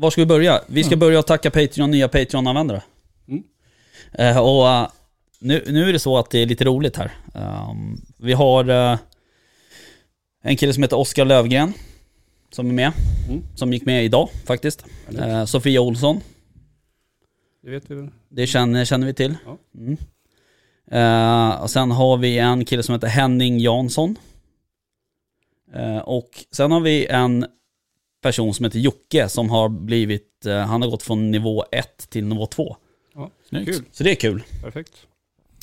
Var ska vi börja? Vi ska börja att tacka Patreon, nya Patreon-användare. Mm. Eh, och eh, nu, nu är det så att det är lite roligt här. Ehm, vi har eh, en kille som heter Oskar Lövgren. Som är med. Mm. Som gick med idag faktiskt. Eh, Sofia Olsson. Det vet vi väl? Det känner, känner vi till. Ja. Mm. Och sen har vi en kille som heter Henning Jansson. Och sen har vi en person som heter Jocke som har blivit, eh, han har gått från nivå 1 till nivå 2. Ja, Snyggt. kul. Så det är kul. Perfekt.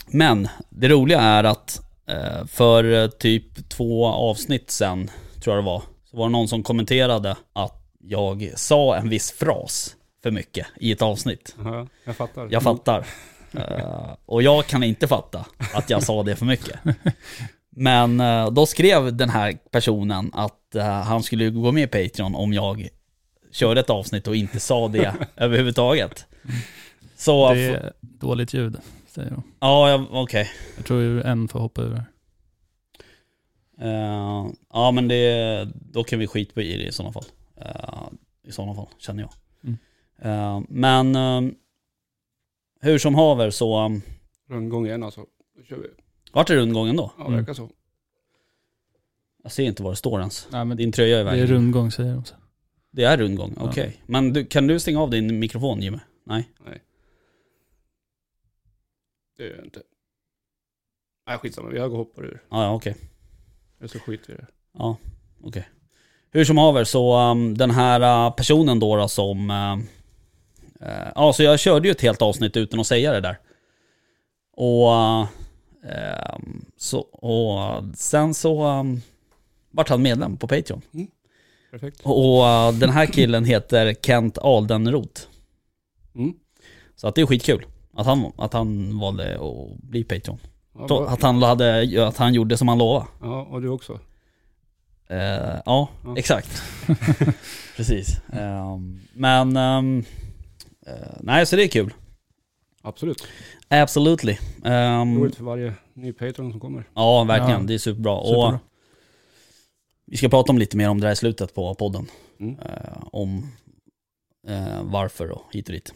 Men det roliga är att eh, för eh, typ två avsnitt sen, tror jag det var, så var det någon som kommenterade att jag sa en viss fras för mycket i ett avsnitt. Aha, jag fattar. Jag fattar. Och jag kan inte fatta att jag sa det för mycket. Men eh, då skrev den här personen att eh, han skulle gå med i Patreon om jag körde ett avsnitt och inte sa det överhuvudtaget. Så, Det är dåligt ljud, säger de. ja, ja, okej. Jag tror ju en får hoppa ur. Eh, ja men det, då kan vi skita i det i sådana fall. Eh, I sådana fall, känner jag. Mm. Eh, men hur som haver så, um, Rundgång igen alltså. Då kör vi. Vart är rundgången då? Ja, Mm. verkar så. Jag ser inte vad det står ens. Nej, men Din tröja är det är vägen. rundgång säger de. så. Det är rundgång, okej. Men du, kan du stänga av din mikrofon Jimmy? Nej? Det är det inte. Nej, skitsamma. Vi har gått hoppar ur. Ja, ja okej. Eller så skiter vi i det. Ja, okej. Hur som haver så um, den här uh, personen då, då som... Uh, uh, ja, så jag körde ju ett helt avsnitt utan att säga det där. Och... Uh, ehm, så, och uh, sen så um, vart han medlem på Patreon. Perfekt. Och uh, den här killen heter Kent Aldenroth. Mm. Så att det är skitkul. Att han, att han valde att bli Patreon. Ja, bra. att, han hade, att han gjorde som han lovade. ja, och du också. Eh, ja, Ja. exakt. Precis. Ehm, men, eh, nej så det är kul. Absolut. Absolutely. Ehm, Roligt för varje ny Patreon som kommer. ja, verkligen. Ja. Det är superbra. Och Superbra. vi ska prata om lite mer om det här i slutet på podden. Mm. Eh, om eh, varför och hit och dit.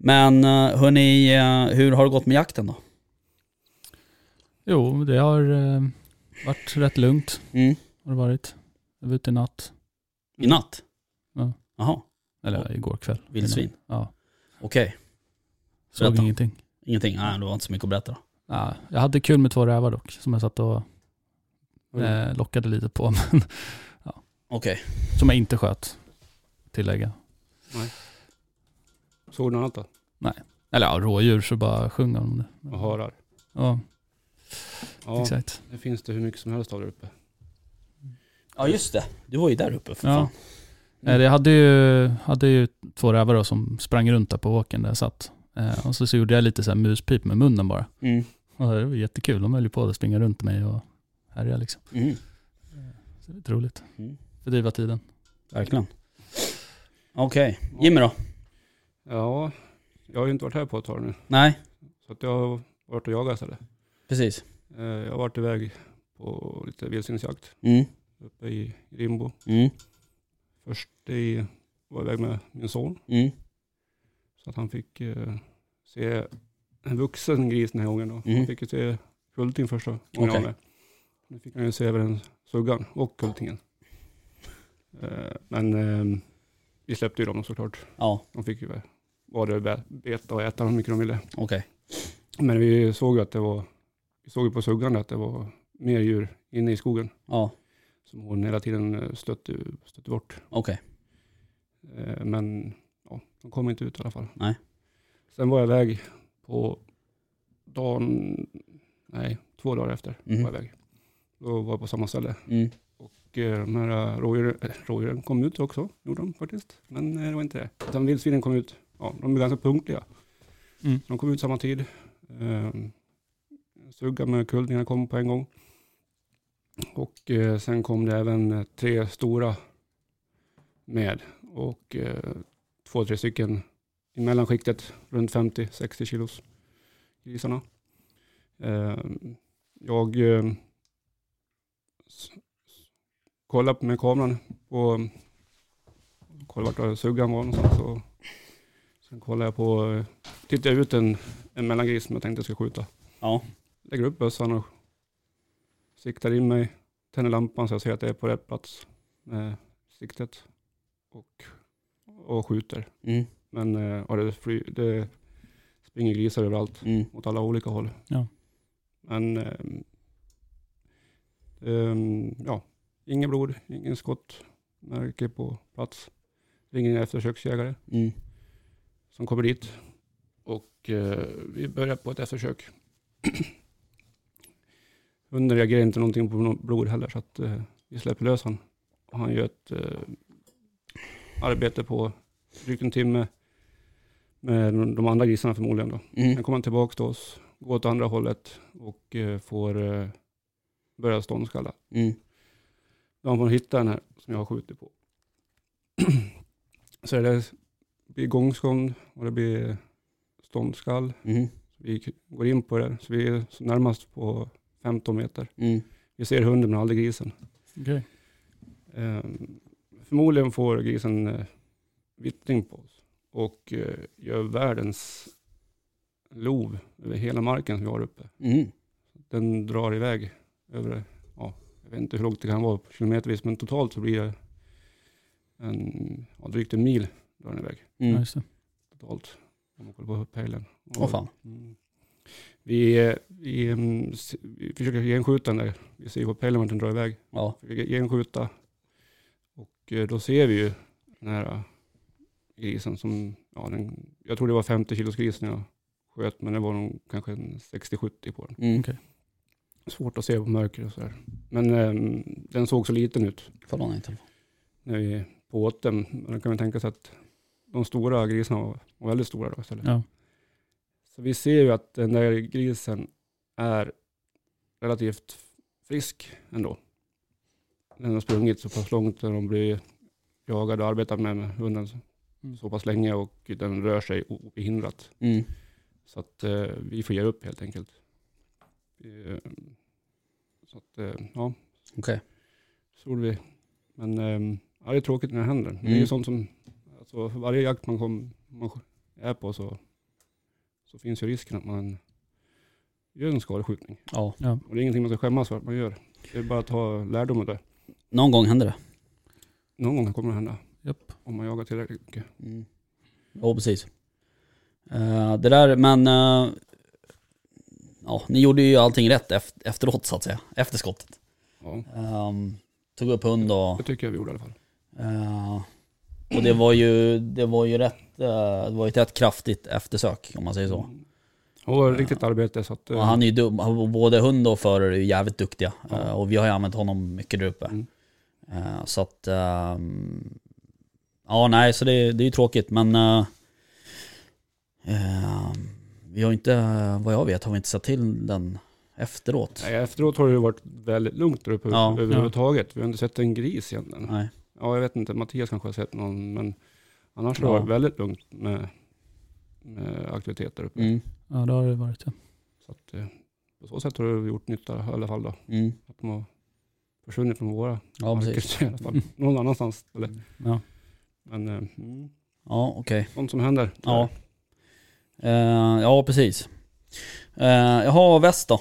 Men uh, hörni, eh, hur har det gått med jakten då? Jo, det har eh, varit rätt lugnt. Mm. Har det varit. Jag var ute i natt. I natt? Ja. Jaha, Eller igår kväll. Vildsvin. Ja. okej. Såg Berätta. ingenting. Ingenting? Nej, det var inte så mycket att berätta då. Ja, jag hade kul med två rävar dock, som jag satt och eh, lockade lite på. Men, Okej. som jag inte sköt, tillägga. Såg du något annat då? Eller ja, rådjur så bara sjunger de det. Och harar? Ja, Ja, exakt. det finns det hur mycket som helst av där uppe. Ja just det, du var ju där uppe för Ja. fan. Nej, jag hade ju, hade ju två rävar då som sprang runt där på åken där jag satt. Eh, och så, så gjorde jag lite så här muspip med munnen bara. Mm. Och det var jättekul. De höll ju på att springa runt mig och härja liksom. Mm. Så det är roligt. Mm. Fördriva tiden. Verkligen. Okej, Jimmy då? Ja, jag har ju inte varit här på ett tag nu. Nej, Så att jag har varit och jagat istället. precis. Eh, Jag har varit iväg på lite vildsvinsjakt Mm. uppe i Rimbo. Mm. Först i, var iväg med min son. Mm. Så att han fick eh, se en vuxen gris den här gången. Då. Mm. Han fick ju se kulting första gången med. Nu fick han ju se även suggan och kultingen. Eh, men eh, vi släppte ju dem såklart. Ja, De fick ju be- beta och äta hur mycket de ville. okej. Men vi såg ju att det var, vi såg ju på suggan att det var mer djur inne i skogen. Ja, Som hon hela tiden eh, stötte, stötte bort. okej. Eh, Men ja, de kom inte ut i alla fall. Nej. Sen var jag iväg på dagen, nej, två dagar efter Mhm. var jag iväg. Då var jag på samma ställe. Mm. Och eh, de här eh, rådjuren, äh, rådjuren kom ut också, gjorde de faktiskt. Men eh, det var inte det. Utan vildsvinen kom ut, ja, de är ganska punktliga. Mm. De kom ut samma tid. Eh, Sugga med kultingarna kom på en gång. Och eh, sen kom det även eh, tre stora med. Och eh, två, tre stycken i mellanskiktet, runt 50-60 kilos grisarna. Eh, jag eh, kollade med kameran på, kollade vart suggan var någonstans. Så, sen kollade jag på, tittade jag ut en, en mellangris som jag tänkte jag skulle skjuta. Ja. Lägger upp bössan och siktar in mig, tänder lampan så jag ser att det är på rätt plats med siktet och, och skjuter. Mm. Men eh, ja, det, fly, det springer grisar överallt Mm. åt alla olika håll. Ja. Men ehm, ja, inget blod, ingen skottmärke på plats. Ringer en eftersöksjägare Mm. som kommer dit och eh, vi börjar på ett eftersök. Hunden reagerar inte någonting på blod heller så att eh, vi släpper lös han. Och han gör ett eh, arbete på drygt en timme med de- andra grisarna förmodligen då. Mm. Sen kommer han tillbaka till oss, går åt andra hållet och eh, får eh, börja ståndskalla. Mm. Då har man hitta den här som jag har skjutit på. så det blir gångskånd och det blir ståndskall. Mm. Vi går in på det, så vi är så närmast på 15 meter. Mm. Vi ser hunden men aldrig grisen. Ehm, förmodligen får grisen eh, vittring på oss och eh, gör världens lov över hela marken som vi har uppe. Mm. Den drar iväg över, ja, jag vet inte hur långt det kan vara kilometervis, men totalt så blir det en, ja, drygt en mil drar den iväg Mm. totalt. Om man kollar på pejlen. Åh fan. Mm. Vi, vi, mm, vi försöker genskjuta den där. Vi ser på pejlen vart den drar iväg. Ja. Försöker genskjuta. Och eh, då ser vi ju den här eh, grisen som, ja, den, jag tror det var 50 kilos gris när jag sköt, men det var nog kanske en 60-70 på den. Mm. Okej. Svårt att se på mörker och sådär. Men eh, den såg så liten ut din telefon. när vi på åt den. Men då kan man tänka sig att de stora grisarna var, var väldigt stora då istället. Ja. Så vi ser ju att den där grisen är relativt frisk ändå. Den har sprungit så pass långt när de blir jagade och arbetat med, med hunden så, Mm. så pass länge och den rör sig obehindrat. Mm. Så att eh, vi får ge upp helt enkelt. Eh, så att eh, ja, Okej. så gjorde vi. Men eh, ja, det är tråkigt när det händer. Det är ju Mm. sånt som, alltså för varje jakt man, kom, man är på så, så finns ju risken att man gör en skadeskjutning. Ja. Och det är ingenting man ska skämmas för att man gör. Det är bara att ta lärdom av det. Någon gång händer det. Någon gång kommer det hända. Japp. Om man jagar tillräckligt mycket. Mm. Ja, precis. Eh, det där, men... eh, ja, ni gjorde ju allting rätt eft- efteråt så att säga. Efter skottet. Ja, Ehm, tog upp hund och... det tycker jag vi gjorde i alla fall. eh, och det var ju, det var ju rätt, det var ju ett rätt kraftigt eftersök om man säger så. Mm. Var riktigt arbete så att... Och han är ju dum, både hund och förare är ju jävligt duktiga. Ja. Och vi har ju använt honom mycket där uppe. Mm. Eh, så att... ehm, ja, nej, så det, det är ju tråkigt men... eh, vi har inte, vad jag vet, har vi inte sett till den efteråt. Nej, efteråt har det varit väldigt lugnt där uppe Ja. överhuvudtaget. Vi har inte sett en gris egentligen. Nej. Ja, jag vet inte. Mattias kanske har sett någon, men annars har Ja. det varit väldigt lugnt med, med aktiviteter uppe. Mm, Ja, det har det varit. Ja. Så att, eh, på så sätt har det gjort nytta i alla fall då. mm. Att de har försvunnit från våra Ja, marker precis. i alla fall. Någon annanstans. Eller, Ja. men eh, mm, Ja, okej. sånt som händer. Ja. Eh, ja, precis. Uh, jaha, väst då?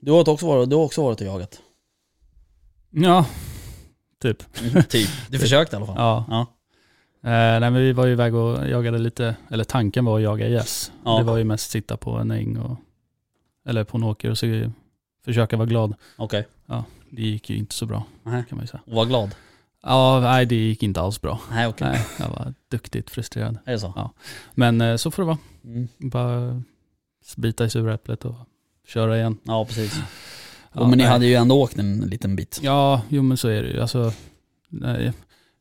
Du har också varit, du har också varit och jagat? ja, typ. typ. Du försökte i alla fall? Ja. Ja. Eh, nej, men vi var ju iväg och jagade lite, eller tanken var att jaga gäss. Ja. Det var ju mest sitta på en äng och, eller på en åker och så försöka vara glad. Okej. Det gick ju inte så bra Nej. kan man ju säga. Och var glad? Ja, nej det gick inte alls bra. Nej, okej. Nej, jag var duktigt frustrerad. Är det så? Men eh, så får det vara. Mm. Bara bita i sura äpplet och köra igen. Ja, precis. Ja, och men ni nej. hade ju ändå åkt en liten bit. Ja, jo men så är det ju. Alltså, nej,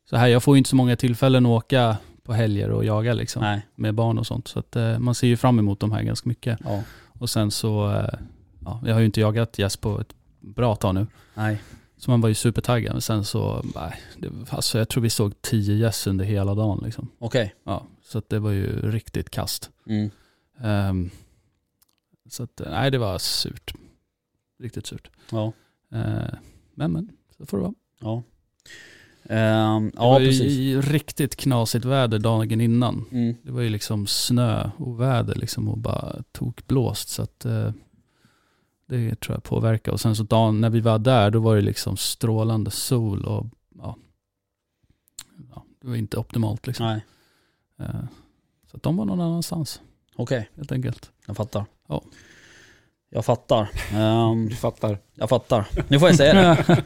så här, jag får ju inte så många tillfällen att åka på helger och jaga liksom, Nej. med barn och sånt. Så att, eh, man ser ju fram emot de här ganska mycket. Ja. Och sen så, eh, ja, jag har ju inte jagat gäss på ett bra tag nu. Nej. Så man var ju supertaggad. Men sen så, nej, det, alltså jag tror vi såg tio gäss under hela dagen liksom. Okej. Ja, så det var ju riktigt kast. Mm. Ehm, så att, nej det var surt. Riktigt surt. Ja. Eh, men men, så får det vara. Ja. Ehm, Det ja, var precis. ju riktigt knasigt väder dagen innan. Mm. Det var ju liksom snö och väder liksom och bara tog blåst så att eh, det tror jag påverkar. Och sen så dagen när vi var där då var det liksom strålande sol och ja, ja det var inte optimalt liksom. Nej, Eh, så att de var någon annanstans okej. helt enkelt. Jag fattar. Ja. Jag fattar. Ehm, Du fattar. jag fattar. Nu får jag säga det.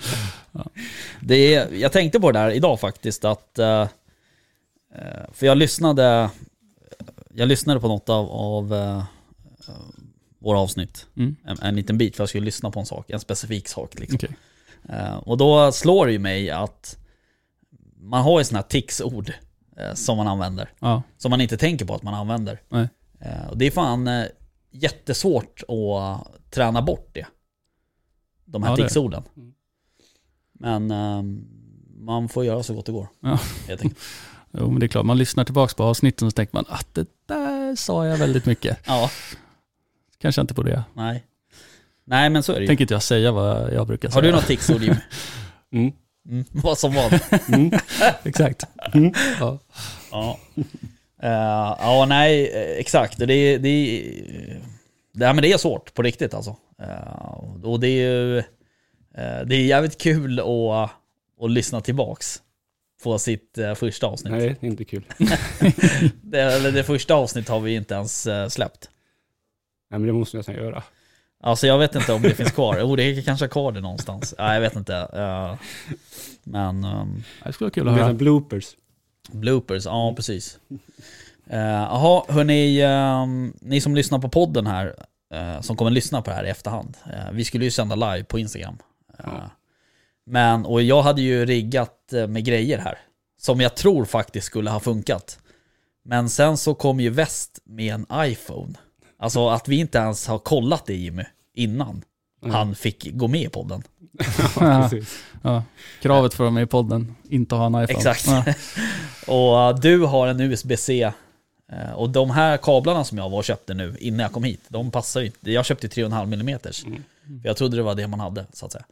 det är, jag tänkte på det där idag faktiskt att... eh, för jag lyssnade... Jag lyssnade på något av, av eh, våra avsnitt. Mm. En, en liten bit för jag skulle lyssna på en sak, en specifik sak liksom. Okej. Eh, och då slår det ju mig att man har ju sådana här tics-ord eh, som man använder. Ja, Som man inte tänker på att man använder. Eh, och det är fan jättesvårt att träna bort det. De här Ja, tics-orden. Mm. Men ehm, man får göra så gott det går. Ja. Helt enkelt. jo, men det är klart. Man lyssnar tillbaka på avsnitten och så tänker man att det där sa jag väldigt mycket. Ja, Kanske inte på det. nej. Nej men så är det ju. Tänker inte jag säga vad jag brukar Har säga. du något tics-ord Jimmy? Mm. Mm. Vad som vad? Mm. Exakt. Ja. Ja. Eh, ja, nej, eh, exakt. Det, är- det, är- det, ja, men det är svårt på riktigt alltså. Eh, och det är ju eh, det är jävligt kul att, att lyssna tillbaks på sitt eh, första avsnitt. Nej, det är inte kul. Det, eller det första avsnittet har vi inte ens släppt. Nej, men det måste jag nästan göra. Alltså jag vet inte om det finns kvar. Jo, det kanske är kvar det någonstans. Nej, jag vet inte. Eh, men... ehm, Det skulle vara kul att höra. bloopers. Bloopers, ja precis. Eh, Jaha, hörni, ehm, ni som lyssnar på podden här, eh, som kommer lyssna på det här i efterhand. eh, vi skulle ju sända live på Instagram. Eh, Ja. Men, och jag hade ju riggat eh, med grejer här. Som jag tror faktiskt skulle ha funkat. Men sen så kom ju väst med en iPhone. Alltså att vi inte ens har kollat det Jimmy, innan Nej. han fick gå med i podden. ja, precis. Ja. Kravet för att vara med i podden, inte ha en iPhone. Exakt. Ja. Och uh, du har en USB-C. eh, Och de här kablarna som jag var och köpte nu innan jag kom hit, de passar ju inte. Jag köpte 3,5 mm. Mm. För jag trodde det var det man hade, så att säga.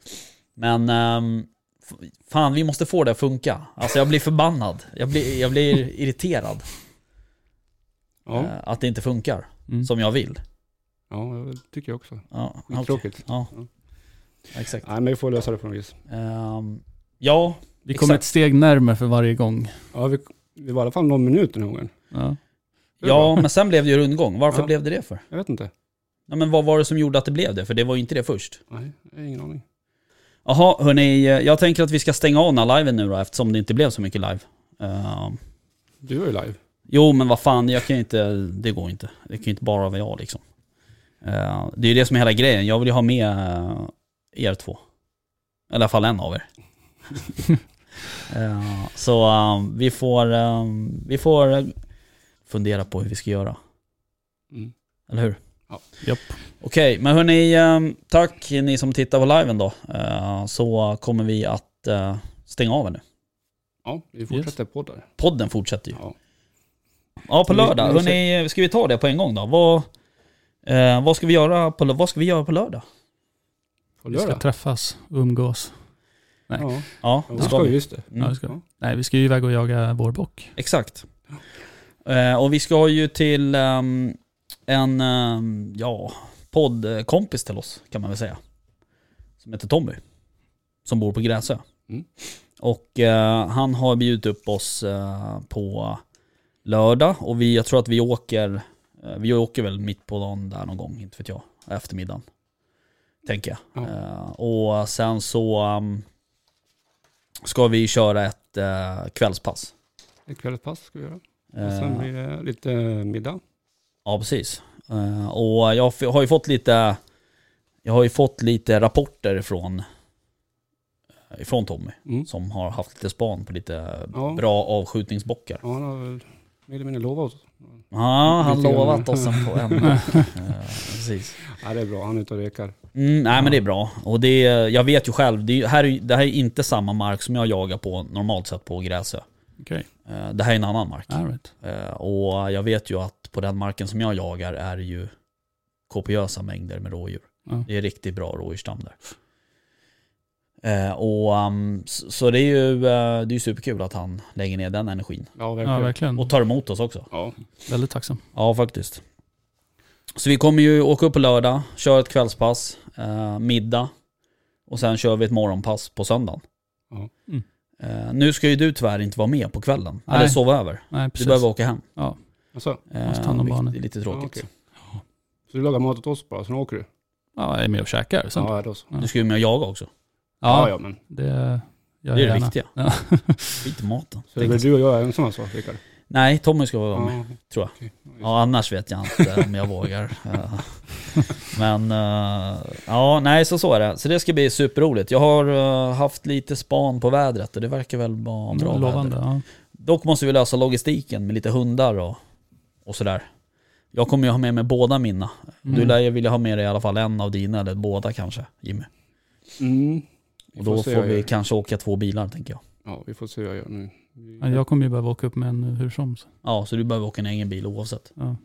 Men f- fan, vi måste få det att funka. Alltså jag blir förbannad. Jag blir, jag blir irriterad Ja, eh, att det inte funkar Mm. som jag vill. ja, det tycker jag också. Ja, okej. Tråkigt. Ja, Ja. exakt. Nej, men vi får lösa det på något vis. Ehm, ja, Vi kommer ett steg närmare för varje gång. Ja, vi, vi var i alla fall någon minut den här gången. Ja. Ja, men sen blev det ju rundgång. Varför Ja. blev det det för? Jag vet inte. Ja, men vad var det som gjorde att det blev det? För det var ju inte det först. Nej, jag har ingen aning. Jaha, hörni, eh, jag tänker att vi ska stänga av den här liven nu då eftersom det inte blev så mycket live. Ehm, Du är ju live. Jo, men vad fan, jag kan ju inte, det går inte. Det kan ju inte bara vara jag liksom. Eh, det är ju det som är hela grejen, jag vill ju ha med eh, er två. Eller i alla fall en av er. Eh, så eh, vi får, eh, vi får fundera på hur vi ska göra, Mm. eller hur? Japp. Okej, men hörni, eh, tack ni som tittar på liven då. Eh, Så kommer vi att stänga av nu. Ja, vi fortsätter på där. Podden fortsätter ju. Ja. Ja, på lördag. vi- Hörni, ska vi ta det på en gång då? Vad, eh, vad, ska, vi göra på, vad ska vi göra på lördag? På Vi ska lördag? träffas umgås. Nej. Ja, Ja, ja det ska vi just det. Mm, Ja, det ska. Ja. Nej, vi ska ju iväg och jaga vår bock. Exakt. Eh, och vi ska ju till ehm, en, ehm, ja, poddkompis till oss kan man väl säga. Som heter Tommy. Som bor på Gräsö. Mm. Och eh, han har bjudit upp oss eh, på lördag och vi, jag tror att vi åker, eh, vi åker väl mitt på dagen där någon gång, inte vet jag, eftermiddagen. Tänker jag. Ja. Eh, och sen så ehm, ska vi köra ett eh, kvällspass. Ett kvällspass ska vi göra. Och sen blir det lite middag. Ja, precis. Och jag har ju fått lite, jag har ju fått lite rapporter från, ifrån Tommy. Mm. Som har haft lite span på lite Ja. bra avskjutningsbockar. Ja, han har väl mer eller mindre lovat oss. Ja, han lovat oss en på en. Eh, precis. Ja, det är bra. Han är ute och rekar. Mm, nej men det är bra. Och det, jag vet ju själv, det, är- här, är- det här är inte samma mark som jag jagar på normalt sett på Gräsö. Okej. Eh, Det här är en annan mark. Right. Eh, Och jag vet ju att på den marken som jag jagar är det ju kopiösa mängder med rådjur. Ja. Det är riktigt bra rådjursstam där. Eh, och, um, så, så det är ju eh, det är ju superkul att han lägger ner den energin. Ja, Ja, verkligen. verkligen. Och tar emot oss också. Ja, Väldigt tacksam. Ja, faktiskt. Så vi kommer ju åka upp på lördag, köra ett kvällspass, eh, middag och sen kör vi ett morgonpass på söndagen. Ja. Mm. Eh, nu ska ju du tyvärr inte vara med på kvällen, Nej. eller sova över. Nej, Du behöver åka hem. Ja, alltså, Måste ta hand om barnen. är lite ja, tråkigt. okej. Så du lagar mat åt oss bara, sen åker du? ja, jag är med och käkar. Sen. Ja, Ja, då så. Ja. Du ska ju med och jaga också. Ja, ja, men. det gör Det jag är det gärna. viktiga. Ja. Skit i maten. Så det är väl du och jag ensamma så, Rickard? Nej, Tommy ska vara med. Ja, tror jag. Ja, annars vet jag inte om jag vågar. Men eh, ja, nej så så är det. Så det ska bli superroligt. Jag har eh, haft lite span på vädret och det verkar väl vara bra Lovande. väder. Ja. Dock måste vi lösa logistiken med lite hundar och, och sådär. Jag kommer ju ha med mig båda mina. Du Mm. lär ju vilja ha med dig i alla fall en av dina, eller båda kanske, Jimmy. Mm. Och då får vad vi kanske åka två bilar tänker jag. Ja, vi får se vad jag gör nu. Ja, Jag kommer ju behöva åka upp med en hur som. så. Ja, så du behöver åka en egen bil oavsett. Ja.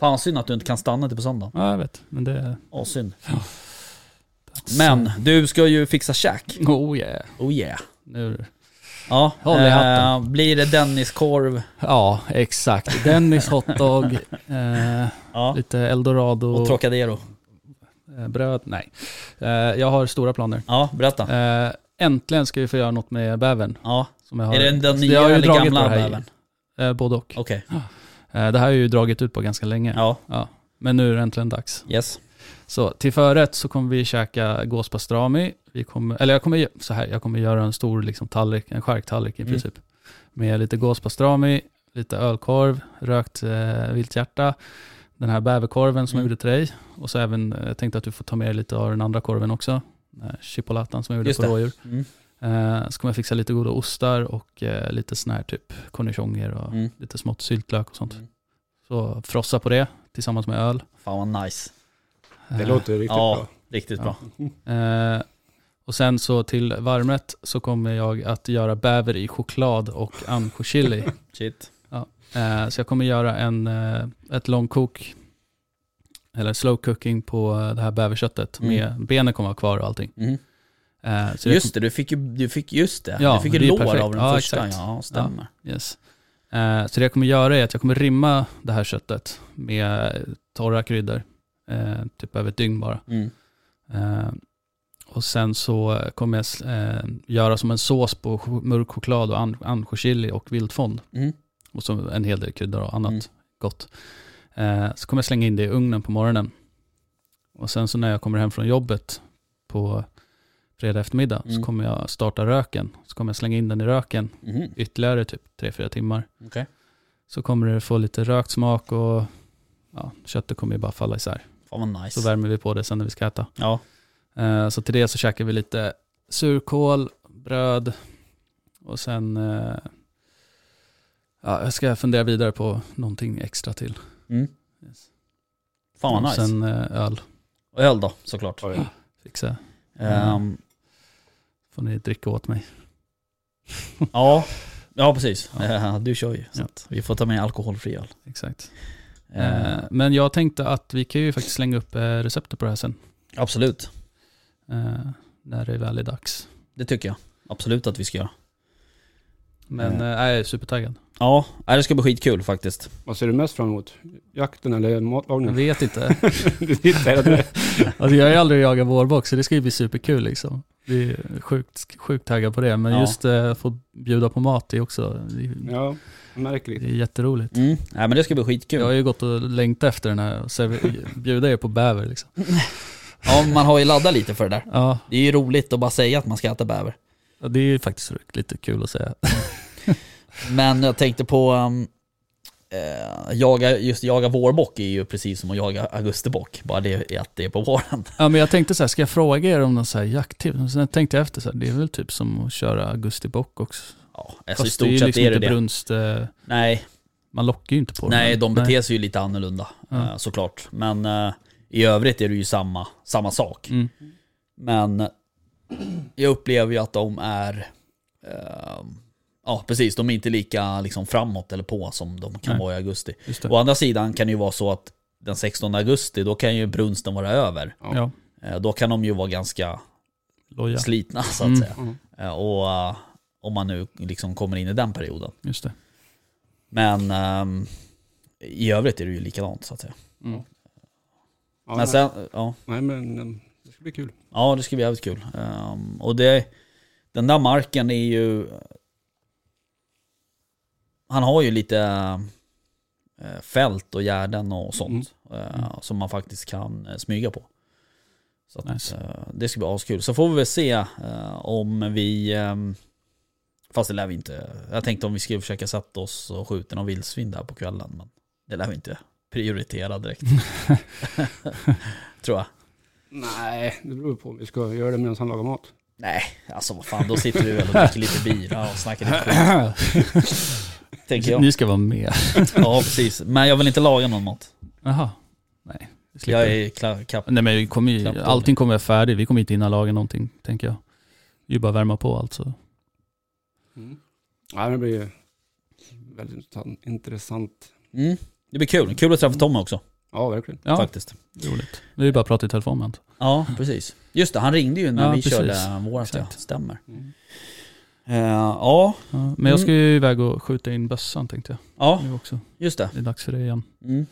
Fan synd att du inte kan stanna till på söndag. ja, jag vet. Men det... Ja, synd. Men du ska ju fixa käk. Oh yeah. Oh yeah. Nu. Ja, Håll i hatten. eh, blir det Denniskorv? Ja, exakt. Dennis hotdog, eh, Ja. lite eldorado, Och Trocadero? Eh, bröd. Nej. Eh, jag har stora planer. Ja, berätta. Eh, äntligen ska vi få göra något med bävern. Ja. Som jag har. Är det den Så nya eller gamla bävern? Både och. Eh, det här har jag ju dragit ut på ganska länge. Ja, Ja. Men nu är det äntligen dags. yes. Så till förrätt så kommer vi käka gåspastrami. Vi kommer, eller jag kommer, så här, jag kommer göra en stor liksom, tallrik, en charktallrik i Mm. princip. Med lite gåspastrami, lite ölkorv, rökt eh, vilthjärta, den här bäverkorven som Mm. jag gjorde till dig. Och så även, eh, jag tänkte att du får ta med lite av den andra korven också. Chipolatan som jag gjorde Just på det. rådjur. Mm. Eh, så kommer jag fixa lite goda ostar och eh, lite sån här typ cornichoner och Mm. lite smått syltlök och sånt. Mm. Så frossa på det tillsammans med öl. Fan vad nice. Det Eh, låter riktigt Ja. bra. Riktigt Ja. bra. Och sen så till varmrätt så kommer jag att göra bäver i choklad och anchochili. Shit. Eh, så jag kommer göra en, eh, ett långkok, eller slow cooking på eh, det här bäverköttet. Mm. Med, benen kommer vara kvar och allting. Mm. Eh, så Just det, du fick ju, du fick, just det. Ja, du fick ju lår perfekt. av den Ja, första. exakt. Ja, stämmer. Yes. Eh, så det jag kommer göra är att jag kommer rimma det här köttet med torra kryddor. Eh, typ över ett dygn bara. Mm. Eh, och sen så kommer jag eh, göra som en sås på mörk choklad och an- anchochili och vildfond. Mm. Och så en hel del kryddor och annat Mm. gott. Eh, så kommer jag slänga in det i ugnen på morgonen. Och sen så när jag kommer hem från jobbet på fredag eftermiddag Mm. så kommer jag starta röken. Så kommer jag slänga in den i röken Mhm. ytterligare typ 3-4 timmar. Okej. Så kommer det få lite rökt smak och ja, köttet kommer ju bara falla isär. Fan vad nice. Så värmer vi på det sen när vi ska äta. Ja. Eh, Så till det så käkar vi lite surkål, bröd och sen eh, ja, jag ska fundera vidare på någonting extra till. Mm. Yes. Fan vad nice. sen eh, öl Och öl då, såklart. Ja. fixa. Ehm, Får ni dricka åt mig. ja. ja, precis. Ja. Eh, Du kör ju. Så Ja. att vi får ta med alkoholfri öl. Exakt. Eh, Men jag tänkte att vi kan ju faktiskt slänga upp receptet på det här sen. Absolut. eh, När det väl är dags. Det tycker jag. Absolut att vi ska göra. Men eh, jag är supertaggad. Ja, det ska bli skitkul faktiskt. Vad ser du mest fram emot? Jakten eller Jag matlagningen? vet inte. du tittar hela tiden. Alltså jag har ju aldrig jagat vårbox så det ska ju bli superkul liksom. Vi är sjukt, sjukt taggade på det. Men Ja. just eh, få bjuda på mat det är också det Ja, jag märker det är jätteroligt. Mm. Nej men det ska bli skitkul. Jag har ju gått och längtat efter den här, och server- bjuda er på bäver liksom. Ja, man har ju laddat lite för det där. Ja, Det är ju roligt att bara säga att man ska äta bäver. och det är ju faktiskt lite kul att säga. Men jag tänkte på, um, eh, jaga, just jaga vårbock är ju precis som att jaga augustibock. Bara det är att det är på våren. Ja men jag tänkte så här, ska jag fråga er om någon så här jakttips? Sen tänkte jag efter så här, det är väl typ som att köra augustibock också. Ja, alltså i Fast det är stort ju sett liksom är det inte det. brunst, eh, Nej, man lockar ju inte på nej, dem. de beter sig ju lite annorlunda Ja. eh, såklart. Men eh, i övrigt är det ju samma, samma sak. Mm. Men jag upplever ju att de är, eh, ja precis, de är inte lika liksom, framåt eller på som de kan Nej. vara i augusti. Å andra sidan kan det ju vara så att den 16 augusti, då kan ju brunsten vara över. Ja. Eh, Då kan de ju vara ganska Loja. slitna så att Mm. säga. Ja. Eh, Och eh, om man nu liksom kommer in i den perioden. Just det. Men ehm, i övrigt är det ju likadant så att säga. Mm. Ja, Men nej. sen, ja, Nej men um, det ska bli kul. ja det ska bli jävligt kul. Ehm, och det, den där marken är ju... Han har ju lite eh, fält och gärden och sånt. eh, Mm. Som man faktiskt kan eh, smyga på. Så att, Nice. det ska bli askul. Så får vi väl se om vi... ehm, fast det lär vi inte. Jag tänkte om vi skulle försöka sätta oss och skjuta någon vildsvin där på kvällen. Men det lär vi inte prioritera direkt. Tror jag. Nej, det beror på om vi ska göra det medan han lagar mat. Nej, alltså vad fan, då sitter vi väl och dricker lite bira och snackar lite skit. Tänker jag. Ni ska vara med. Ja, precis. Men jag vill inte laga någon mat. Jaha. Nej. Jag är klar, kapp. Nej men vi kommer ju, allting kommer vara färdigt. Vi kommer inte hinna laga någonting, tänker jag. Det är ju bara att värma på allt så. Mm. Ja, det blir väldigt intressant-. Mm. Det blir kul. Kul att träffa Tommy också, Ja, verkligen. Ja, faktiskt. roligt. Vi är ju bara att prata i telefon med. Ja, precis. Just det, han ringde ju när Ja, vi precis. körde vårat, ja. Stämmer. Mm. Eh, ja, Ja, men jag ska ju iväg och skjuta in bössan tänkte jag. ja, Nu också. just det. Det är dags för det igen. Mm.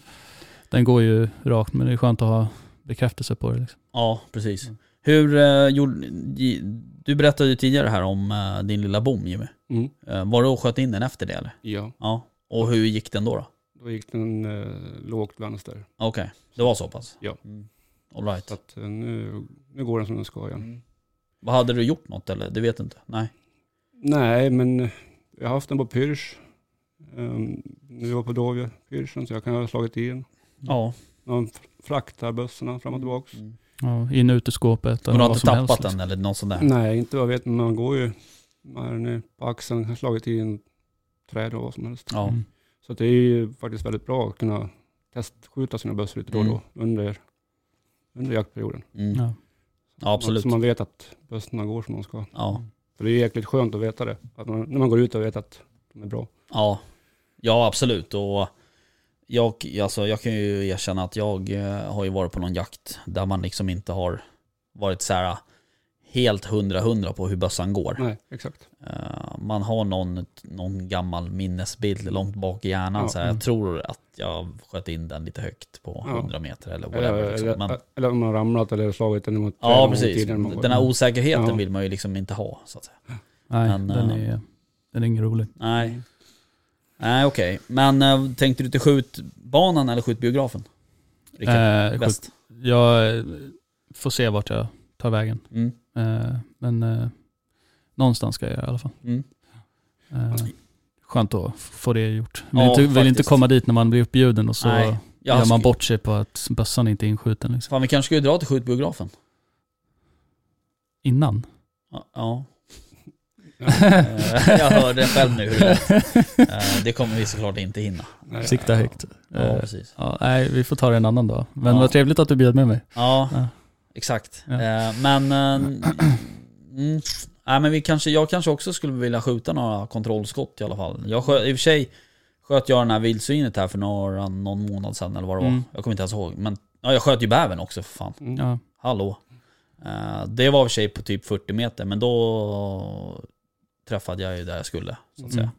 Den går ju rakt men det är skönt att ha bekräftelse på det. Liksom. Ja, precis. Mm. Hur eh, gjorde... Du berättade ju tidigare här om eh, din lilla bom Jimmy. Mm. Eh, var du och sköt in den efter det eller? Ja, Ja. Och hur gick den då? då? då gick den eh, lågt vänster. Okej, det var så pass? Ja. Mm. All right. Så att nu, nu går den som den ska igen. Mm. Vad hade du gjort något eller? Det vet inte? Nej. Nej, men eh, jag har haft den på Pyrsch. Um, nu var på Dovje, Pyrschen, så jag kan ha slagit i den. Ja. Man fraktar bössorna fram och tillbaks. Mm. Ja, in och ut ur skåpet. Men du har inte helst, tappat liksom. den eller något sånt där? Nej, inte vad jag vet, men man går ju man på axeln, har slagit i en träd och vad som helst. Ja. Mm. Så det är ju faktiskt väldigt bra att kunna testskjuta sina bössor lite då och då under, under jaktperioden. Mm. Ja. Ja, absolut. Så man vet att bössorna går som de ska. Ja. För det är jäkligt skönt att veta det. Att man, när man går ut och vet att de är bra. Ja. ja, absolut. Och jag, alltså, jag kan ju erkänna att jag eh, har ju varit på någon jakt där man liksom inte har varit så här helt hundra hundra på hur bössan går. Nej, exakt. Eh, man har någon, någon gammal minnesbild långt bak i hjärnan. Ja. Så här, Mm. jag tror att jag sköt in den lite högt på Ja. 100 meter eller Eller, whatever. Liksom. eller, Men, eller om man har ramlat eller slagit den mot ja, precis. man. Den här osäkerheten Ja. vill man ju liksom inte ha. Så att säga. Nej, Men, den, eh, är, den är ingen rolig. Nej, nej okej. Men äh, tänkte du till skjutbanan eller skjutbiografen? Rickard? Eh, skjut- Bäst. Jag eh, får se vart jag tar vägen. Mm. Eh, men eh, någonstans ska jag i alla fall. Mm. Eh, skönt att få det gjort. Vill, Ja, inte, vill inte komma dit när man blir uppbjuden och så Nej, gör man bort sig på att bössan inte är inskjuten. Liksom. Fan vi kanske skulle dra till skjutbiografen? Innan. Ja. ja. Ja. Jag hörde själv nu hur det Det kommer vi såklart inte hinna. Sikta högt. Ja, precis. ja, nej, vi får ta det en annan dag. Men Ja. vad trevligt att du bjöd med mig. Ja. Exakt. Ja. Eh, Men, eh, mm, nej, men vi kanske, jag kanske också skulle vilja skjuta några kontrollskott i alla fall. Jag sköt, I och för sig sköt jag den här vildsvinet här för några, någon månad sedan eller vad det var. Mm. Jag kommer inte ens ihåg. Men ja, jag sköt ju bävern också för fan. Mm. Ja. Hallå. Eh, det var i och för sig på typ 40 meter, men då träffade jag ju där jag skulle. Så att säga. Mm.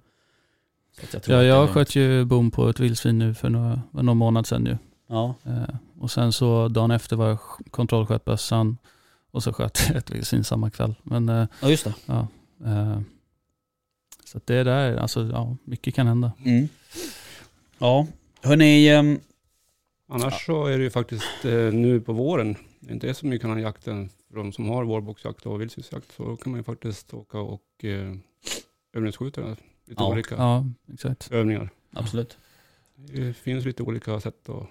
Så att jag tror Ja, jag sköt ju bom på ett vildsvin nu för några, någon månad sedan nu. Ja, Eh, och sen så dagen efter var jag sk- kontrollsköt bössan och så sköt jag ett vildsvin samma kväll. Men eh, ja just det. ja, eh, så det där, alltså ja, mycket kan hända. Mm. Ja, hörni, ehm, Annars så är det ju faktiskt eh, nu på våren, det inte är så mycket annan jakten för de som har vårboxjakt och vildsvinsjakt, så kan man ju faktiskt åka och eh, övningsskjuta lite Ja. olika Ja, exakt. övningar. absolut. Det finns lite olika sätt att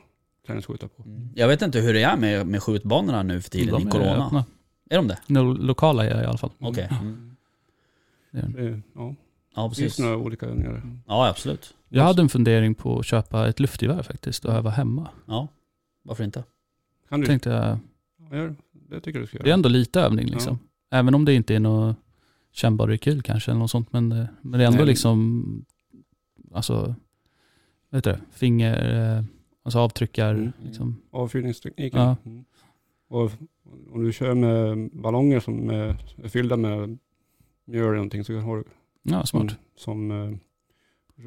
träningsskjuta på. Jag vet inte hur det är med, med skjutbanorna nu för tiden i De är corona. öppna. Är de det? No, lokala är det i alla fall. Okej. Mm. Mm. Det är de. Det, ja, Ja, det finns precis. några olika övningar. Ja, absolut. Jag hade en fundering på att köpa ett luftgevär faktiskt och öva hemma. Ja, varför inte? Kan du? Tänkte jag, Ja, det. det tycker jag du ska göra. det är ändå lite övning liksom. Även om det inte är något kännbar rekyl kanske eller något sånt. Men, eh, men det är ändå Nej. liksom, alltså, vet du, finger, eh, alltså avtryckar, Mm. liksom. Avfyrningstekniken. Ja. Mm. Och Om du kör med ballonger som är fyllda med mjöl eller någonting så har du Ja, smart. som, som eh,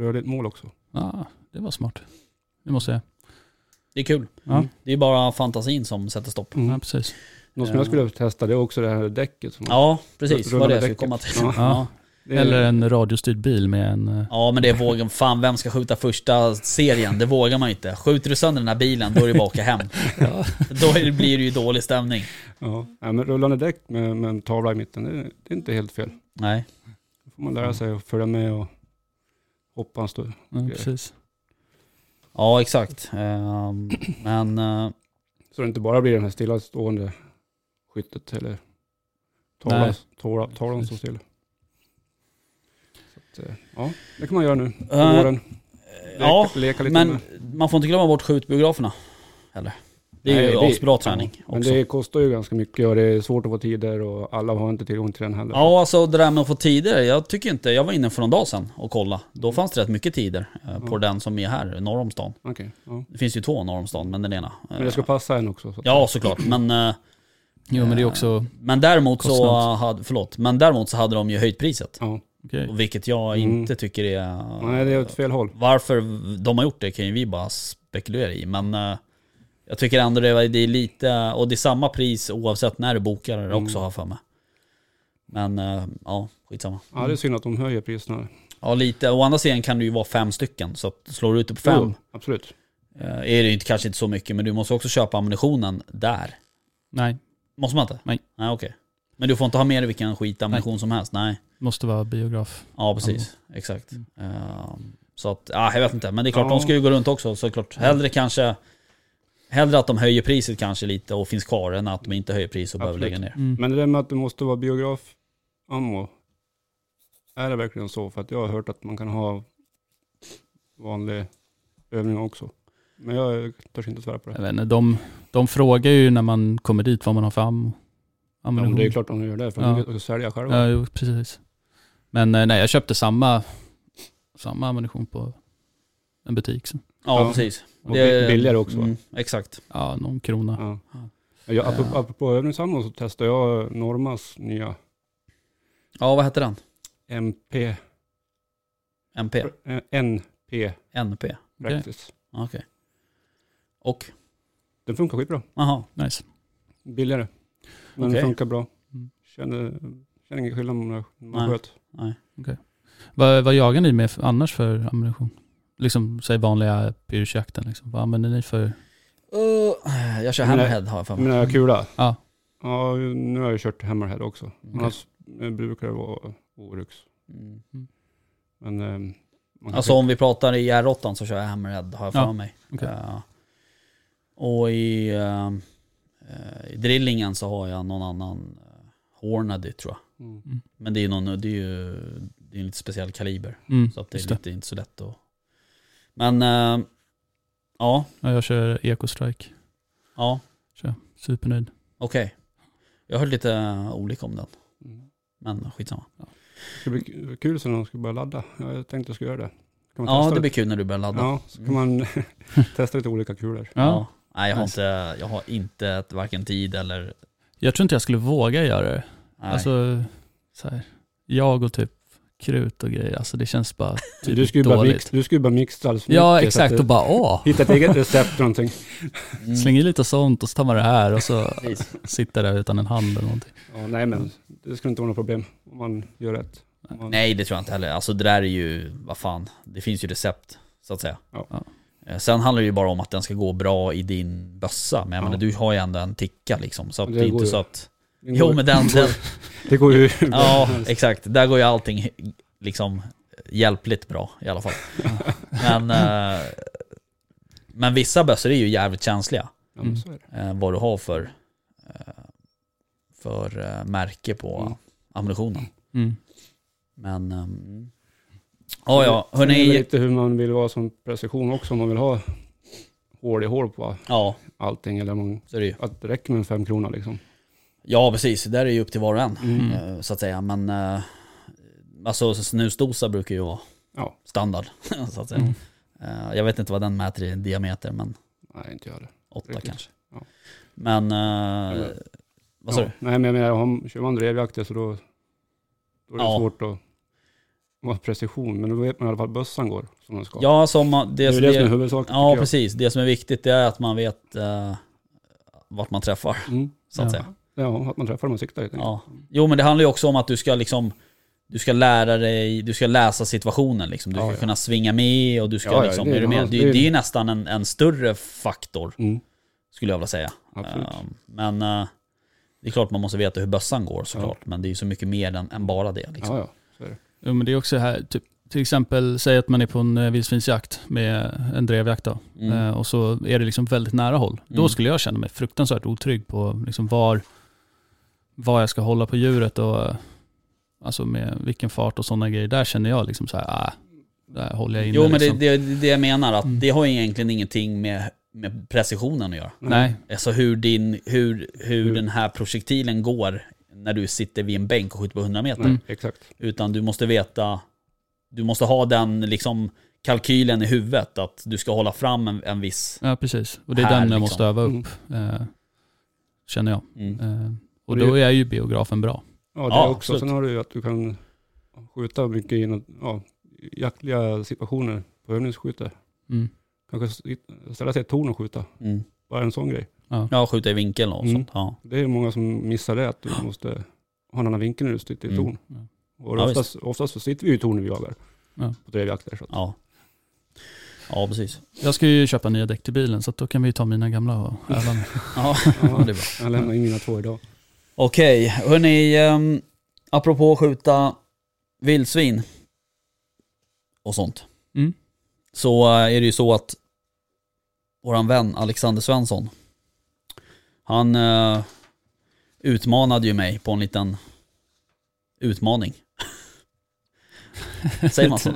rörligt mål också. Ja, det var smart. Det måste jag. Det är kul. Ja, Mm. Det är bara fantasin som sätter stopp. Mm. ja precis. Något som Ja. jag skulle testa det är också det här däcket. Som Ja, precis. Vad det jag skulle komma till. Ja. Är- Eller en radiostyrd bil med en... eh, Ja men det vågar fan, vem ska skjuta första serien? Det vågar man inte. Skjuter du sönder den här bilen, då är det bara att åka hem. Ja. Då är blir det ju dålig stämning. Ja, ja men rullande däck med, med en tavla i mitten, det är, det är inte helt fel. Nej. Då får man lära sig att följa med och hoppa en stund. Ja, precis. Ja exakt. Ehm, Men eh, Så det inte bara blir den här stillastående skyttet eller tavlan, Nej. tavla, tavlan står still. Så att, eh, ja, det kan man göra nu på Eh, våren. Leka, ja, leka lite men med. man får inte glömma bort skjutbiograferna. Eller? Det är Nej, ju asbra träning Ja, men också. det kostar ju ganska mycket och det är svårt att få tider och alla har inte tillgång till den heller. Ja, alltså det där med att få tider. Jag tycker inte, jag var inne för någon dag sedan och kolla. Då fanns det rätt mycket tider eh, på Ja. den som är här, norr om stan. Okej, ja. Det finns ju två norr om stan, men den ena. Men det ska passa en också. Så Ja, såklart. Men, Jo men det är också... men däremot så Kostnad. hade, förlåt, men däremot så hade de ju höjt priset. Ja. Och Vilket jag Mm. inte tycker är... Nej, det är åt fel håll. Varför de har gjort det kan ju vi bara spekulera i. Men eh, jag tycker ändå det är, det är lite, och det är samma pris oavsett när du bokar det också har jag för mig. Men eh, ja, skitsamma. Ja, det är synd att de höjer priserna. Ja lite, å andra sidan kan det ju vara fem stycken. Så slår du ut det på fem Jo, absolut. eh, är det ju inte, kanske inte så mycket. Men du måste också köpa ammunitionen där. Nej, Måste man inte? Nej. Nej okej. Men du får inte ha med dig vilken skitammunition som helst? Nej. måste vara biograf. Ja precis, exakt. Ehm, så att, ja jag vet inte. Men det är klart, Ja. de ska ju gå runt också såklart. Hellre kanske, hellre att de höjer priset kanske lite och finns kvar än att de inte höjer priset och behöver Absolut. lägga ner. Mm. Men det där med att det måste vara biograf ammo. Är det verkligen så? För att jag har hört att man kan ha vanlig övning också. Men jag törs inte svära på det. Jag vet inte, de, de frågar ju när man kommer dit vad man har för ammo. Ja, men det är klart de gör det, för Ja. de vill sälja själva. Ja, jo, precis. Men eh, nej, jag köpte samma, samma ammunition på en butik. Så. Ja, Ja. precis. Och bi- billigare också? Mm, exakt. Ja, någon krona. Ja. Ja, apropå, apropå övningsammo så testade jag Normas nya Ja, vad hette den? MP, MP? eh, NP NP? Practice. Okej. Och? Den funkar skitbra. Jaha. Nice. Billigare. Men Okej. den funkar bra. Mm. Känner, känner ingen skillnad när man Nej. sköt. Nej. Vad, vad jagar ni med annars för ammunition? Liksom, säg vanliga pyrschjakten liksom. Vad använder ni för? Uh, jag kör Hammerhead har jag för mig. den här kula. Ja. Ja, nu har jag kört Hammerhead också. Okej. Annars eh, brukar det vara Oryx. Mm. Men man kan Alltså om vi pratar i R8 så kör jag Hammerhead har jag för Ja, mig. okej. Eh, och i, eh, i drillingen så har jag någon annan uh, Hornady tror jag. Mm. Men det är, någon, det är ju det är en lite speciell kaliber. Mm, Så att det är just det. lite, inte så lätt att... Men eh, ja, Ja, jag kör Eco-Strike. ja, Kör. Supernöjd. okej. Jag har hört lite eh, olika om den. Mm. Men skitsamma. Det ska bli kul sen när de ska börja ladda. Ja, Jag tänkte jag skulle göra det. Ja, det blir kul när du börjar ladda. Ja, så kan man testa lite olika kulor. Ja. Ja. Nej, jag har, inte, jag har inte ett, varken tid eller... Jag tror inte jag skulle våga göra det. Nej. Alltså, så här, jag och typ krut och grejer, alltså det känns bara typ Du skulle ju bara, dåligt. mix, du skulle bara mixa alls för Ja, mycket, exakt. Och bara åh, Hitta ett eget recept eller någonting. Mm. släng i lite sånt och så tar man det här och så sitter där utan en hand eller någonting. Ja, nej men det skulle inte vara något problem om man gör rätt. Man, Nej, det tror jag inte heller. Alltså det där är ju, vad fan, det finns ju recept, så att säga. Ja. Ja. Eh, Sen handlar det ju bara om att den ska gå bra i din bössa. Men jag Ja. menar, du har ju ändå en ticka liksom. Så att Det det är inte ju. så att... Jo men den, den Det går ju Ja, exakt. Där går ju allting liksom hjälpligt bra i alla fall. Men, eh, men vissa bössor är ju jävligt känsliga. Det. eh, vad du har för, eh, för eh, märke på Mm. ammunitionen. Mm. Men... Ja, ja. Är det Hörni, lite hur man vill vara som precision också. Om man vill ha hål i hål på ja, allting. Eller man, så är det att det räcker med en fem krona liksom. Ja, precis. Där är ju upp till var och en, Mm. eh, så att säga. Men eh, alltså snusdosa brukar ju vara Ja. standard, så att säga. Mm. Eh, jag vet inte vad den mäter i diameter, men Nej, inte jag det. åtta Riktigt. kanske. Ja. Men Eller- Vad sa ja. du? Nej men jag menar, om kör man drevjakter så då, då är det svårt att vara precision. Men då vet man i alla fall att bössan går som den ska. Ja, som man- det det, är som det som är huvudsaken Ja, precis. Det som är viktigt det är att man vet eh, vart man träffar, Mm. så att Ja. säga. Ja, att man träffar dem och siktar helt. Ja. Jo, men det handlar ju också om att du ska liksom du ska lära dig, du ska läsa situationen liksom. Du Ja, ska ja. kunna svinga med och du ska Ja, ja, liksom, det är du med? Det, det är- det är ju nästan en, en större faktor, Mm. skulle jag vilja säga. Absolut. Ehm, men eh, det är klart man måste veta hur bössan går såklart. Men det är ju så mycket mer än, än bara det. Liksom. Jo men det är också här, typ, till exempel säg att man är på en eh, vildsvinsjakt med en drevjakt då. Mm. Eh, och så är det liksom väldigt nära håll. Mm. Då skulle jag känna mig fruktansvärt otrygg på liksom var, var jag ska hålla på djuret och eh, alltså med vilken fart och sådana grejer. Där känner jag liksom så här, ah, där håller jag inne Jo men det, liksom. det, det jag menar att Mm. det har egentligen ingenting med, med precisionen att göra. Nej, Alltså hur, din, hur, hur Hur- den här projektilen går när du sitter vid en bänk och skjuter på 100 meter. Nej, Mm. exakt. Utan du måste veta, du måste ha den liksom kalkylen i huvudet att du ska hålla fram en, en viss... ja precis. Och det är Här, den jag liksom. måste öva upp, eh, känner jag. Mm. Eh, och då är ju biografen bra. Ja, det Ja, också. absolut. Sen har du ju att du kan skjuta mycket i något, ja, jaktliga situationer på övningsskytte. Mm. Kanske ställa sig i ett torn och skjuta. Mm. Bara en sån grej. Ja, skjuta i vinkeln och Mm. sånt. Ja. Det är många som missar det, att du måste ha en annan vinkel när du sitter i Mm. torn. Ja. Och Ja, oftast, oftast så sitter vi i torn när vi jagar. Ja. På drevjakter. Så att, Ja. ja, precis. Jag ska ju köpa nya däck till bilen så att då kan vi ju ta mina gamla och öva med. Ja, Ja. det är bra. jag lämnar in mina två idag. Okej, hörni. Um, apropå skjuta vildsvin och sånt. Mm. Så eh, är det ju så att våran vän Alexander Svensson, han eh, utmanade ju mig på en liten utmaning. Säger man så?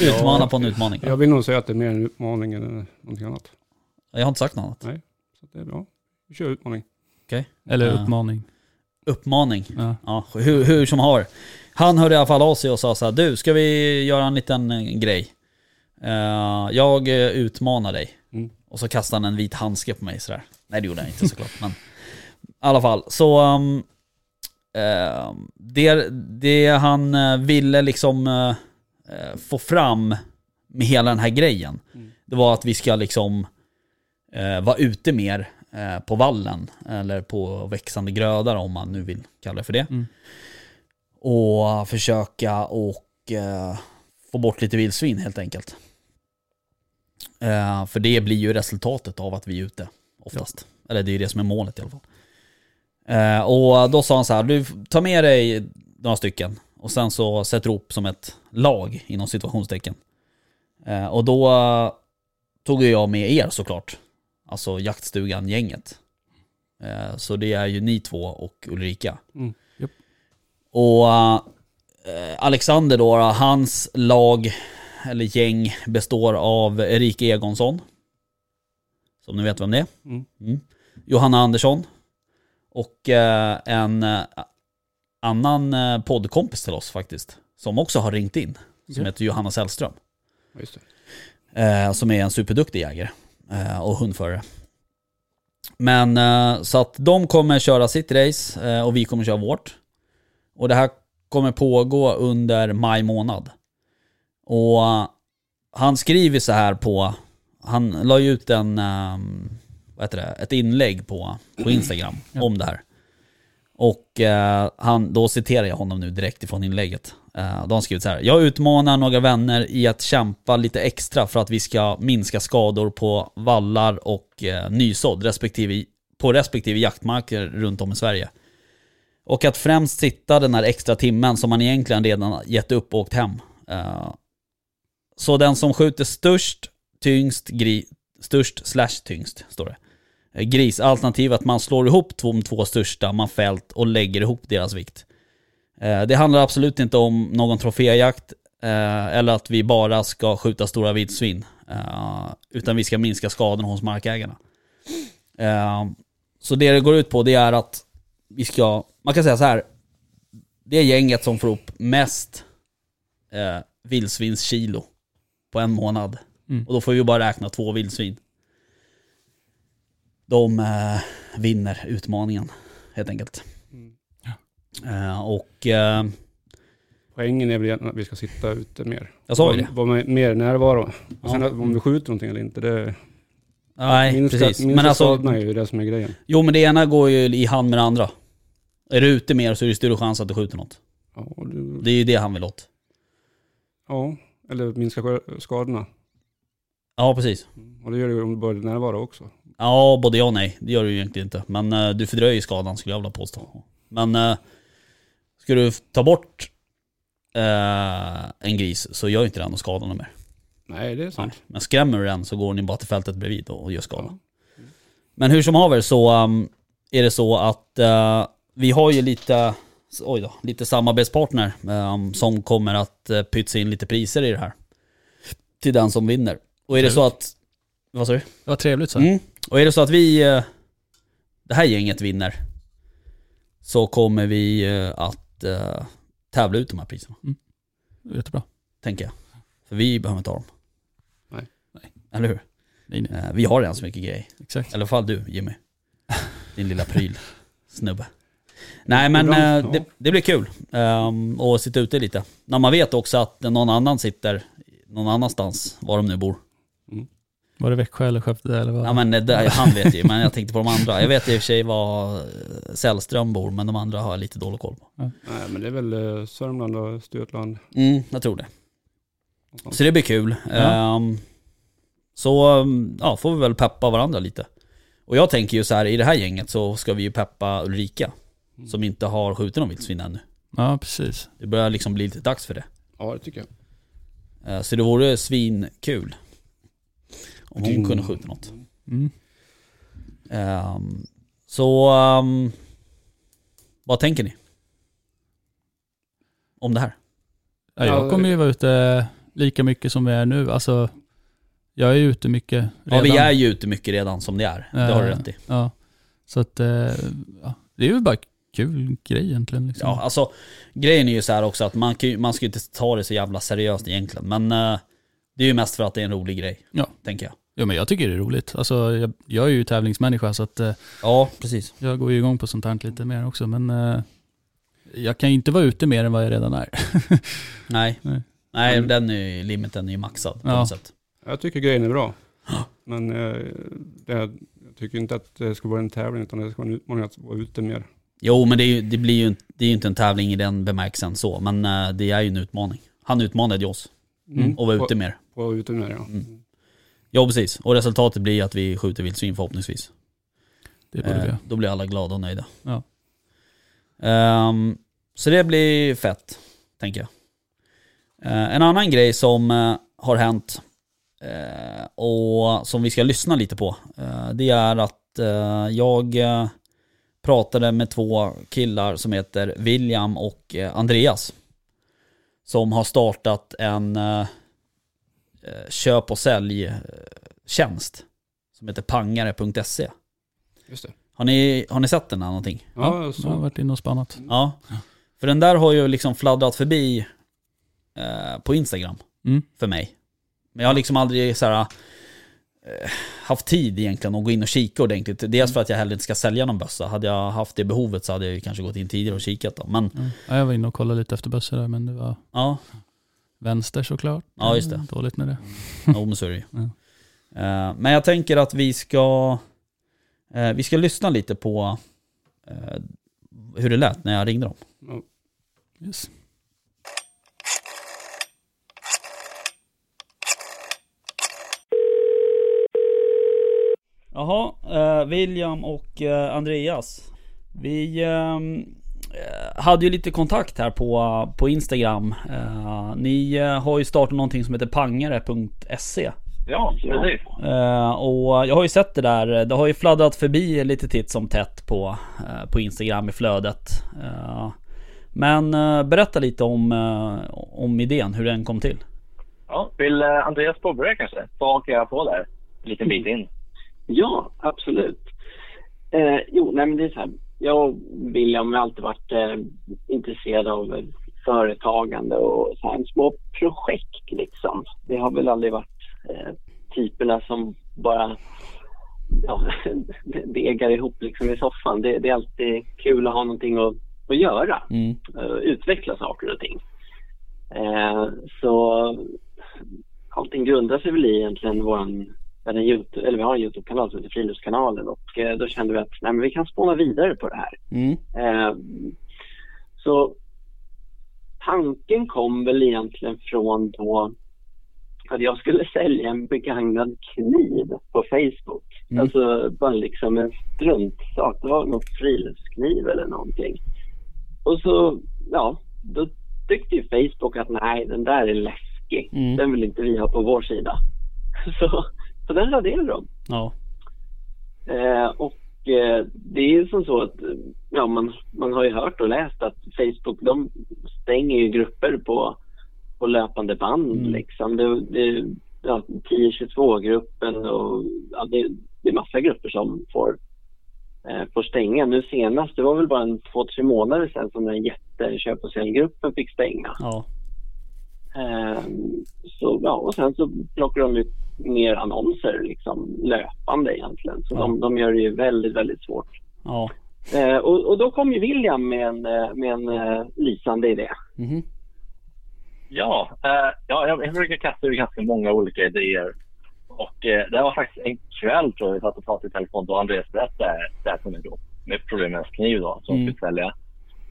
Utmana på en utmaning. Jag vill nog säga att det är mer en utmaning än någonting annat. Jag har inte sagt något annat. Så det är bra. Vi kör utmaning. Eller Ja. uppmaning. Uppmaning. Ja. Ja, hur, hur som har. Han hörde i alla fall av sig och sa så här, du ska vi göra en liten eh, grej? Eh, jag utmanar dig. Mm. Och så kastade han en vit handske på mig sådär. Nej det gjorde han inte såklart. men i alla fall, så um, eh, det, det han eh, ville liksom eh, få fram med hela den här grejen, Mm. det var att vi ska liksom vara ute mer på vallen, eller på växande grödar om man nu vill kalla det för det. Mm. Och försöka och få bort lite vildsvin helt enkelt. För det blir ju resultatet av att vi är ute oftast. Eller det är det som är målet i alla fall. Eh, och då sa han så här, du tar med dig några stycken och sen så sätter du ihop som ett lag inom situationstecken. Eh, och då tog ju jag med er såklart. Alltså jaktstugan-gänget. Eh, så det är ju ni två och Ulrika. Mm. Japp. Och eh, Alexander då, hans lag, eller gäng, består av Erika Egonsson. Som ni vet vem det är. Mm. Mm. Johanna Andersson. Och eh, en eh, annan eh, poddkompis till oss faktiskt. Som också har ringt in. Som heter Johanna Sällström. Just det. Eh, som är en superduktig jägare eh, och hundförare. Men eh, så att de kommer köra sitt race och vi kommer köra vårt. Och det här kommer pågå under maj månad. Och han skriver så här på, han la ju ut en, eh, vad heter det, ett inlägg på, på Instagram Ja. om det här. Och eh, han, då citerar jag honom nu direkt ifrån inlägget. Eh, då har han skrivit så här. Jag utmanar några vänner i att kämpa lite extra för att vi ska minska skador på vallar och eh, nysådd respektive, på respektive jaktmarker runt om i Sverige. Och att främst sitta den här extra timmen som man egentligen redan gett upp och åkt hem. Eh, så den som skjuter störst, tyngst, gri, störst slash tyngst, står det. Eh, Gris, alternativ att man slår ihop de två största man fällt och lägger ihop deras vikt. Eh, det handlar absolut inte om någon troféjakt eh, eller att vi bara ska skjuta stora vildsvin. Utan vi ska minska skadorna hos markägarna. Så det det går ut på det är att vi ska, man kan säga så här. Det är gänget som får upp mest eh, vildsvinskilo på en månad. Mm. Och då får vi bara räkna två vildsvin. De eh, vinner utmaningen helt enkelt. Mm. Eh, och eh, Poängen är väl att vi ska sitta ute mer. jag sa ju det. Vara mer närvaro. Och sen Ja. att om vi skjuter någonting eller inte, det... Nej, minsta, precis. Minsta Men alltså, är ju det som är grejen. jo men det ena går ju i hand med det andra. Är du ute mer så är det större chans att du skjuter något. Ja, du, Det är ju det han vill åt. ja eller minska sk- skadorna. Ja, precis. Och det gör ju om du börjar närvara också. Ja, både ja och nej. Det gör du ju egentligen inte. Men eh, du fördröjer skadan skulle jag vilja påstå. Men uh, ska du ta bort eh, en gris så gör inte den någon skada mer. Nej, det är Nej. sant. Men skrämmer du den så går den ju bara till fältet bredvid och gör skada. Ja. Men hur som haver så um, är det så att eh, vi har ju lite, oj då, lite samarbetspartner um, som kommer att uh, pytsa in lite priser i det här. Till den som vinner. Och är det så att, vad sa du? Det var trevligt så. Mm. Och är det så att vi, eh, det här gänget vinner, så kommer vi eh, att eh, tävla ut de här priserna. Jättebra. Tänker jag. För vi behöver inte ha dem. Nej. Nej. Eller hur? Nej, nej. Vi har redan så mycket grejer. Exakt. I alla fall du Jimmy. Din lilla pryl. Snubbe. Nej men ja. det, det blir kul. Um, och sitta ute lite. När man vet också att någon annan sitter någon annanstans, var de nu bor. Var det Växjö eller Skövde eller vad? Ja men det han vet ju, men jag tänkte på de andra. Jag vet i och för sig var eh, Sällström bor, men de andra har jag lite dålig koll på. Nej, men det är väl eh, Sörmland och Östergötland. Mm, jag tror det. Så det blir kul. Ja. Ehm, så um, ja, får vi väl peppa varandra lite. Och jag tänker ju så här, i det här gänget så ska vi ju peppa Ulrika. Mm. Som inte har skjutit någon vildsvin ännu. Ja, precis. Det börjar liksom bli lite dags för det. Ja, det tycker jag. Eh, så det vore svinkul. Om hon kunde skjuta något. Mm. Ehm, så, um, vad tänker ni? Om det här? Ja, jag Ja, kommer ju vara ute lika mycket som vi är nu. Alltså, jag är ju ute mycket redan. Ja vi är ju ute mycket redan som det är. Det har du Eh, rätt i. Ja. Så att, eh, ja, det är ju bara kul grej egentligen. Liksom. Ja, alltså grejen är ju så här också att man, kan, man ska ju inte ta det så jävla seriöst egentligen. Men eh, det är ju mest för att det är en rolig grej. Ja. Tänker jag. Ja, men jag tycker det är roligt. Alltså, jag, jag är ju tävlingsmänniska så att eh, Ja, precis. jag går ju igång på sånt här lite mer också. Men eh, jag kan ju inte vara ute mer än vad jag redan är. Nej. Nej. Nej, Mm. den är ju, limiten är ju maxad på Ja. något sätt. Jag tycker grejen är bra. Men eh, det, jag tycker inte att det ska vara en tävling utan det ska vara en utmaning att vara ute mer. Jo, men det, är ju, det blir ju inte- det är ju inte en tävling i den bemärkelsen så. Men eh, det är ju en utmaning. Han utmanade ju oss Mm. och var På- ute mer. På att vara ute mer ja. Mm. Ja, precis. Och resultatet blir att vi skjuter vildsvin förhoppningsvis. Det borde vi Eh, då blir alla glada och nöjda. Ja. Ehm, så det blir fett, tänker jag. Eh, en annan grej som eh, har hänt eh, och som vi ska lyssna lite på, det är att jag pratade med två killar som heter William och Andreas. Som har startat en köp och säljtjänst som heter pangare.se. Just det. Har ni, har ni sett den här någonting? Ja, Jag så. har varit inne och spannat. Ja. För den där har ju liksom fladdrat förbi eh, på Instagram Mm. för mig. Men jag har liksom aldrig så här, eh, haft tid egentligen att gå in och kika ordentligt. Dels för att jag heller inte ska sälja någon bössa. Hade jag haft det behovet så hade jag ju kanske gått in tidigare och kikat då. Men Ja. Ja, jag var inne och kollade lite efter bössor där men det var ja, vänster såklart. Ja, just det. Dåligt med det. jo men så är det ju. Eh, men jag tänker att vi ska, eh, vi ska lyssna lite på eh, hur det lät när jag ringde dem. Ja. Yes. Jaha, eh, William och eh, Andreas. Vi ehm, eh, hade ju lite kontakt här på, på Instagram. Eh, ni eh, har ju startat någonting som heter pangare.se. Ja, precis. Eh, och jag har ju sett det där. Det har ju fladdrat förbi lite titt som tätt på, eh, på Instagram i flödet. Eh, men eh, berätta lite om, eh, om idén, hur den kom till. Ja, vill eh, Andreas påbörja kanske? Vad hakar jag på där? En liten bit in. Ja, absolut. Eh, jo, nej men det är så här. Jag och William har alltid varit eh, intresserade av företagande och så här, små projekt liksom. Det har väl aldrig varit eh, typerna som bara ja, degar ihop liksom i soffan. Det, det är alltid kul att ha någonting att, att göra. Mm. eh, utveckla saker och ting. Eh, så allting grundar sig väl i egentligen våran en YouTube, eller vi har en Youtube-kanal som heter Friluftskanalen och eh, då kände vi att nej, men vi kan spåna vidare på det här. Mm. Eh, så tanken kom väl egentligen från då att jag skulle sälja en begagnad kniv på Facebook. Mm. Alltså bara liksom en struntsak. Det var någon friluftskniv eller någonting. Och så, ja, då tyckte ju Facebook att nej, den där är läskig. Mm. Den vill inte vi ha på vår sida. Så, så den raderade de. Ja. Eh, och eh, det är ju som så att eh, ja, man, man har ju hört och läst att Facebook de stänger ju grupper på, på löpande band. Mm. Liksom. Det, det, ja, 10-22-gruppen och ja, det, det är massa grupper som får, eh, får stänga. Nu senast, det var väl bara en två, tre månader sedan som den jätteköp och säljgruppen fick stänga. Ja. Ehm, så, ja, och sen så plockar de ut mer annonser liksom, löpande egentligen. Så Ja. de, de gör det ju väldigt, väldigt svårt. Ja. Eh, och, och då kom ju William med en, eh, med en eh, lysande idé. Mhm. Ja, eh, ja jag, jag brukar kasta ur ganska många olika idéer. Och eh, det var faktiskt en kväll tror jag vi satt och pratade i telefon då Andreas berättade det här för mig då. Med problemet med hans kniv då som Mm. skulle sälja.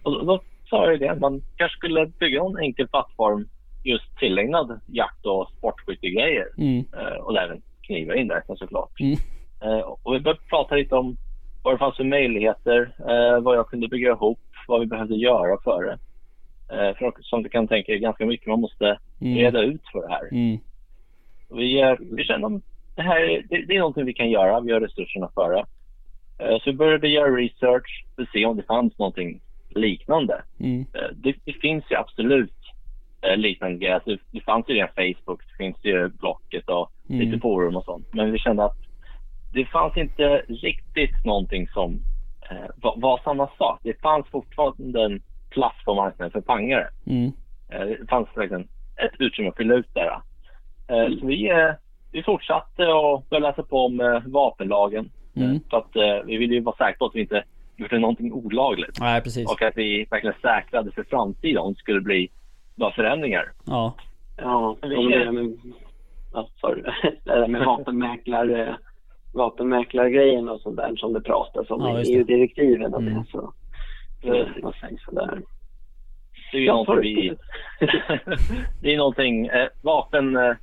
Och då, då sa jag det att man kanske skulle bygga en enkel plattform just tillägnad jakt och sportskyttegrejer. Mm. Eh, och även knivar inräknat såklart. Mm. Eh, och vi började prata lite om vad det fanns för möjligheter, eh, vad jag kunde bygga ihop, vad vi behövde göra för det. För som du kan tänka är ganska mycket man måste Mm. reda ut för det här. Mm. Vi, vi kände om det här är- det, det är någonting vi kan göra, vi har resurserna för det. Så vi började göra research för att se om det fanns någonting liknande. Mm. Det, det finns ju absolut liknande grejer. Alltså, det, fanns ju redan Facebook, det finns ju Blocket och Mm. lite forum och sånt. Men vi kände att det fanns inte riktigt någonting som eh, var, var samma sak. Det fanns fortfarande en plats på marknaden för pangare. Mm. Eh, det fanns verkligen ett utrymme att fylla ut där. Eh, så vi, eh, vi fortsatte och började läsa på om eh, vapenlagen. Mm. Eh, för att eh, vi ville ju vara säkra på att vi inte gjorde någonting olagligt. Nej, precis. Och att vi verkligen säkrade för framtiden om det skulle bli några förändringar. Ja. Ja, om det där med, ja, sorry, det där med vapenmäklar, eh, vapenmäklargrejen och sånt där som det pratas om Ja, i. EU-direktiven och Mm. det. Så, så, vad sägs det där? Det är ju Ja, vi... det är någonting, eh, vapen... Eh,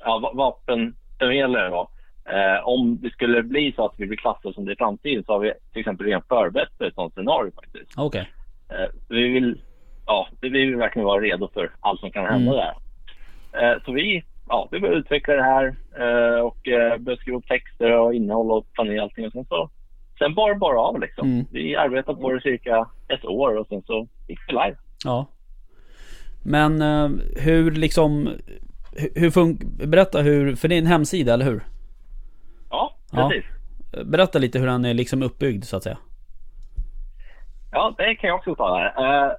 ja, va- vapenförmedlare då. Eh, om det skulle bli så att vi blir klassade som det i framtiden så har vi till exempel redan förberett för ett sådant scenario faktiskt. Okej. Eh, vi vill, ja, vi vill verkligen vara redo för allt som kan hända Mm. där. Eh, så vi, ja, vi började utveckla det här eh, och eh, började skriva upp texter och innehåll och planera allting och sen så Sen bara bara av liksom. Mm. Vi arbetade på det cirka ett år och sen så gick vi live. Ja. Men hur liksom... Hur, fun- Berätta hur... För det är en hemsida, eller hur? Ja, Ja. precis. Berätta lite hur den är liksom uppbyggd så att säga. Ja, det kan jag också ta här. Eh,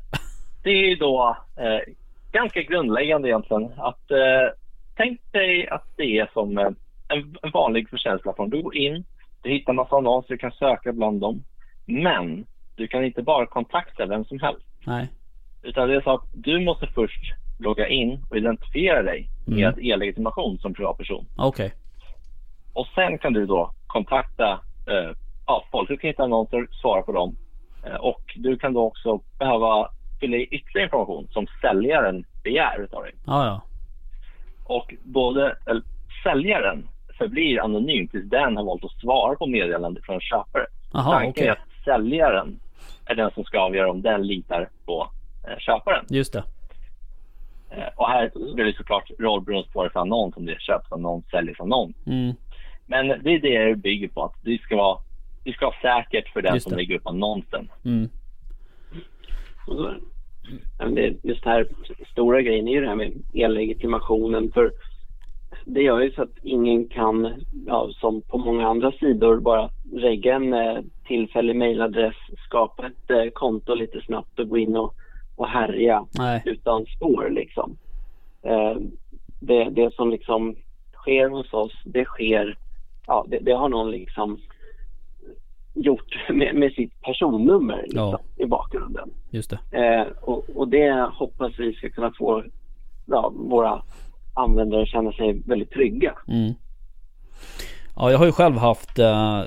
det är ju då eh, ganska grundläggande egentligen att eh, tänk dig att det är som eh, en, en vanlig försäljningsplattform. Du går in, du hittar massa annonser, du kan söka bland dem. Men du kan inte bara kontakta vem som helst. Nej. Utan det är så att du måste först logga in och identifiera dig med Mm. e-legitimation som privatperson. Okej. Och sen kan du då kontakta eh, ja, folk. Du kan hitta annonser, svara på dem. Eh, och du kan då också behöva fylla i ytterligare information som säljaren begär utav dig. Ja, ja. Och både säljaren förblir anonym tills den har valt att svara på meddelande från köpare. Jaha, Tanken okej. är att säljaren är den som ska avgöra om den litar på eh, köparen. Just det. Eh, och här blir det såklart rollberoende på vad det är för annons, om det är köpsannons, säljsannons. Mm. Men det är det det bygger på, att det ska vara, det ska vara säkert för den Just som det. lägger upp annonsen. Mm. Och så- just här stora grejen är ju det här med e-legitimationen. För det gör ju så att ingen kan, ja, som på många andra sidor, bara regga en eh, tillfällig mejladress, skapa ett eh, konto lite snabbt och gå in och, och härja Nej. utan spår liksom. Eh, det, det som liksom sker hos oss, det sker ja, det, det har någon liksom gjort med, med sitt personnummer liksom, Ja. i bakgrunden. Just det. Eh, och, och det hoppas vi ska kunna få ja, våra användare att känna sig väldigt trygga. Mm. Ja, jag har ju själv haft eh,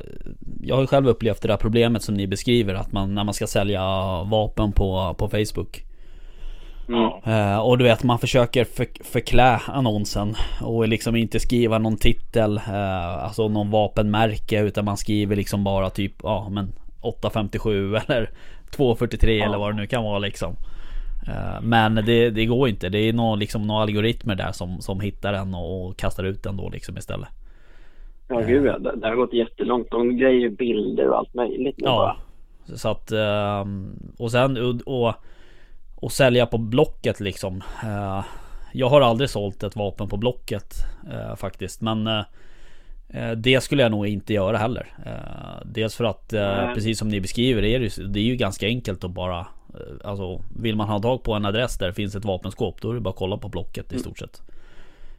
Jag har ju själv upplevt det där problemet som ni beskriver att man när man ska sälja vapen på, på Facebook Mm. Eh, och du vet man försöker för, förklä annonsen och liksom inte skriva någon titel, eh, alltså någon vapenmärke utan man skriver liksom bara typ, ja men 857 eller 243 eller vad det nu kan vara liksom. Eh, men det, det går inte, det är nog liksom några algoritmer där som, som hittar den och, och kastar ut den då liksom istället. Ja, gud ja. Det, det har gått jättelångt. De grejer bilder och allt möjligt nu Ja. bara. Så att, och sen och, och, och sälja på Blocket liksom. Eh, Jag har aldrig sålt ett vapen på Blocket eh, faktiskt. Men eh, det skulle jag nog inte göra heller. Dels för att, precis som ni beskriver, det är, ju- det är ju ganska enkelt att bara Alltså vill man ha tag på en adress där det finns ett vapenskåp Då är det bara att kolla på Blocket i stort sett.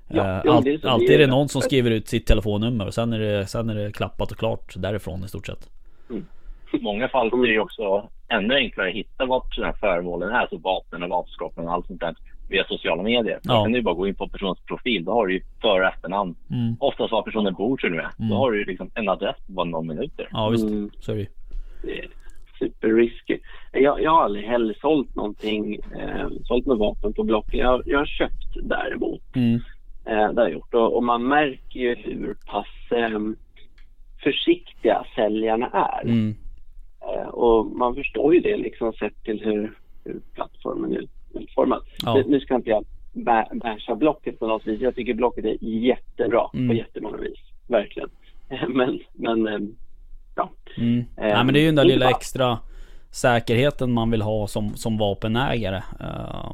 Ja, allt- det är alltid är det någon som skriver ut sitt telefonnummer och sen är det, sen är det klappat och klart därifrån i stort sett. I många fall så är det också ännu enklare att hitta vart den här föremålen är, alltså vapen och vapenskåpen och allt sånt där via sociala medier. Ja. Då kan du bara gå in på personens profil, då har du ju för och efternamn. Mm. Oftast var personen bor till och med. Mm. Då har du ju liksom en adress på bara någon minuter. Ja visst, Mm. så är det. Det är superrisky. Jag, jag har aldrig heller sålt någonting, eh, sålt med vapen på Blocket. Jag, jag har köpt däremot. Mm. Eh, det har jag gjort. Och, och man märker ju hur pass eh, försiktiga säljarna är. Mm. Eh, och man förstår ju det liksom sett till hur, hur plattformen är utformad. Ja. Nu, nu ska inte jag bä- basha Blocket på något vis. Jag tycker Blocket är jättebra Mm. på jättemånga vis. Verkligen. Men, men eh, ja. Mm. Eh, Nej men det är ju den där lilla extra säkerheten man vill ha som, som vapenägare. eh,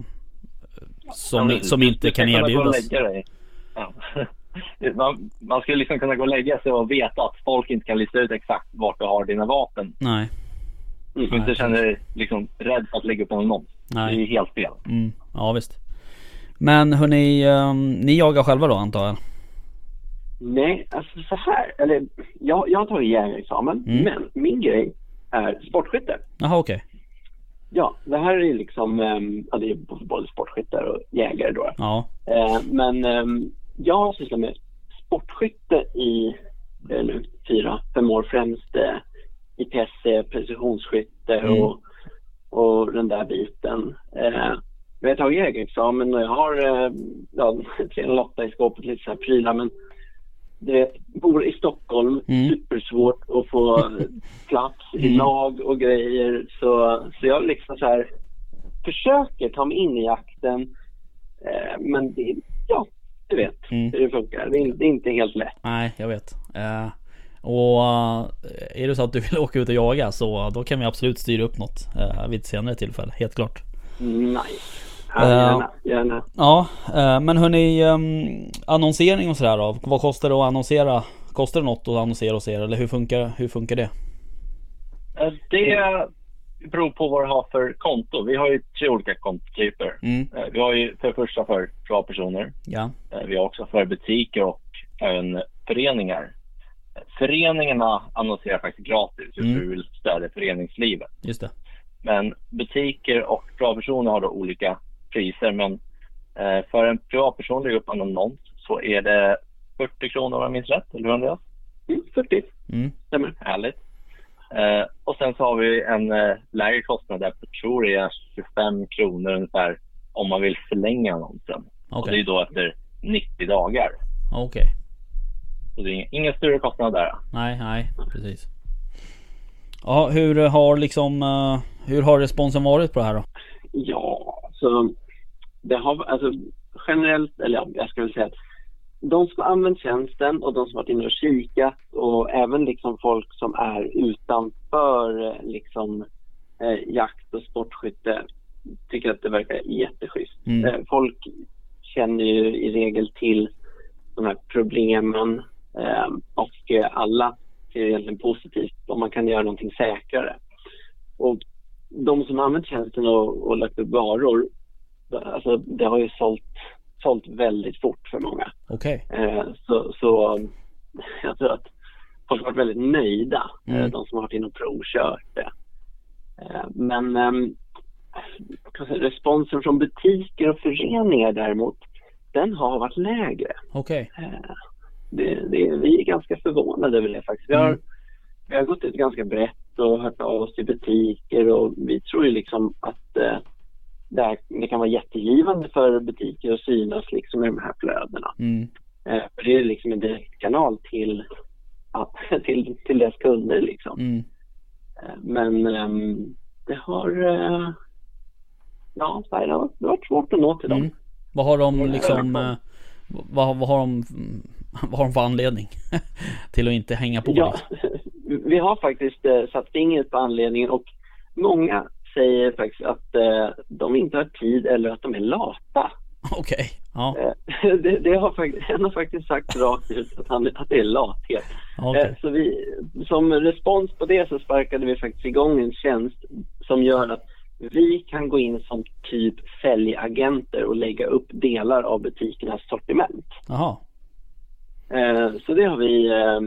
som, Ja, som inte kan erbjudas. Ja. Man, man ska liksom kunna gå och lägga sig och veta att folk inte kan lista ut exakt vart du har dina vapen. Nej, Du får inte känna dig liksom rädd för att lägga upp en annons. Det är nej. helt fel. Mm. Ja visst. Men hörni, um, ni jagar själva då antar jag? Nej, alltså så här. Eller, jag, jag har tagit jägarexamen, Mm. men min grej är sportskytte. Jaha okej. Ja, det här är liksom, ehm, ja det är både sportskyttar och jägare då. Ja. Eh, men ehm, jag har sysslat med sportskytte i nu, fyra, fem år främst eh, IPSC, precisionsskytte Mm. och, och den där biten. Eh, jag har tagit jägarexamen och jag har eh, ja, 308 i skåpet, lite så här prylar men du vet, bor i Stockholm, Mm. supersvårt att få plats i Mm. lag och grejer. Så, så jag liksom så här försöker ta mig in i jakten. Eh, men det, ja, du vet Mm. hur det funkar. Det är, det är inte helt lätt. Nej, jag vet. Eh, och eh, är det så att du vill åka ut och jaga så då kan vi absolut styra upp något uh, vid ett senare tillfälle. Helt klart. Nice. Ja, Eh, gärna, gärna. Ja, eh, men hörni, um, annonsering och sådär då? Vad kostar det att annonsera? Kostar det något att annonsera hos er? Eller hur funkar, hur funkar det? Eh, Det beror på vad du har för konto. Vi har ju tre olika kontotyper. Mm, Eh, Vi har ju för det första för privatpersoner. ja. Eh, Vi har också för butiker och även föreningar. Föreningarna annonserar faktiskt gratis just Mm. vi vill stödja föreningslivet. Just det. Men butiker och privatpersoner har då olika priser. Men eh, för en privatperson lägga upp en annons så är det 40 kronor om jag minns rätt. Eller hur Andreas? Mm, 40, Mm, stämmer. Härligt. Eh, och sen så har vi en eh, lägre kostnad där jag tror det är 25 kronor ungefär om man vill förlänga annonsen. Och okej. det är då efter 90 dagar. Okej. Mm. Så det är ingen, större kostnad där. Nej, nej, precis. Ja, hur har liksom... eh, hur har responsen varit på det här då? Ja, så det har alltså generellt, eller ja, jag ska väl säga att de som har använt tjänsten och de som har varit inne och kikat och även liksom folk som är utanför eh, liksom eh, jakt och sportskytte tycker att det verkar jätteschysst. Mm. Eh, folk känner ju i regel till de här problemen och eh, alla ser egentligen positivt om man kan göra någonting säkrare. Och de som använt tjänsten och, och lagt upp varor, alltså det har ju sålt, sålt väldigt fort för många. Okej. Eh, så, så jag tror att folk har varit väldigt nöjda, Mm. eh, de som har varit inne och provkört det. Eh, Men ehm, jag säga, responsen från butiker och föreningar däremot, den har varit lägre. Okej. Eh, Det, det, vi är ganska förvånade över det faktiskt. Vi har, Mm. vi har gått ut ganska brett och hört av oss till butiker och vi tror ju liksom att eh, det, här, det kan vara jättegivande för butiker att synas liksom i de här flödena. Mm. Eh, för det är liksom en direktkanal till, ja, till, till deras kunder liksom. Mm. Eh, Men ehm, det har, eh, ja, det har varit svårt att nå till dem. Mm. Vad har de liksom... eh, Vad, vad har de... Vad har de för anledning till att inte hänga på? Ja, liksom? vi har faktiskt eh, satt fingret på anledningen och många säger faktiskt att eh, de inte har tid eller att de är lata. Okej. Ja. Eh, det, det har faktiskt, en har faktiskt sagt rakt ut att, han, att det är lathet. Okej. Eh, så vi, som respons på det så sparkade vi faktiskt igång en tjänst som gör att vi kan gå in som typ säljagenter och lägga upp delar av butikernas sortiment. Jaha. Eh, Så det har vi eh,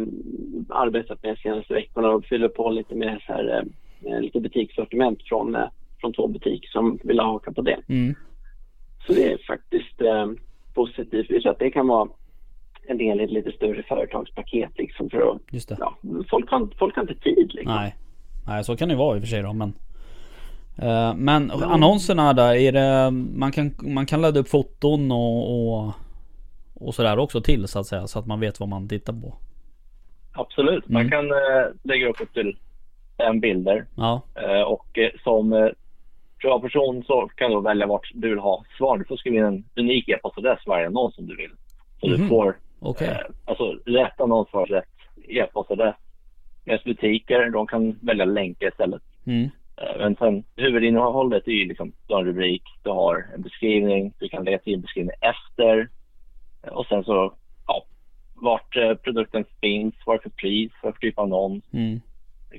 arbetat med de senaste veckorna och fyller på lite med så här, eh, lite butikssortiment från, från två butiker som vill haka på det. Mm. Så det är faktiskt positivt. Vi tror att det kan vara en del i ett lite större företagspaket liksom för att, Just det. ja, folk har, folk har inte tid liksom. Nej. Nej, så kan det vara i och för sig då, men... Men annonserna där, är det... Man kan, man kan ladda upp foton och, och, och sådär också till så att säga, så att man vet vad man tittar på. Absolut. Man Mm. kan eh, lägga upp upp till fem bilder Ja. eh, och eh, som eh, privatperson så kan du välja vart du vill ha svar. Du får skriva in en unik e-postadress varje annons som du vill. Så Mhm. du får Okej. eh, alltså rätt annons för rätt e-postadress. Medan butiker, de kan välja länkar istället. Mm. Eh, Men sen huvudinnehållet är ju liksom, du har en rubrik, du har en beskrivning, du kan lägga till en beskrivning efter. Eh, Och sen så, ja, vart eh, produkten finns, vad för pris, vad för typ av annons, Mm.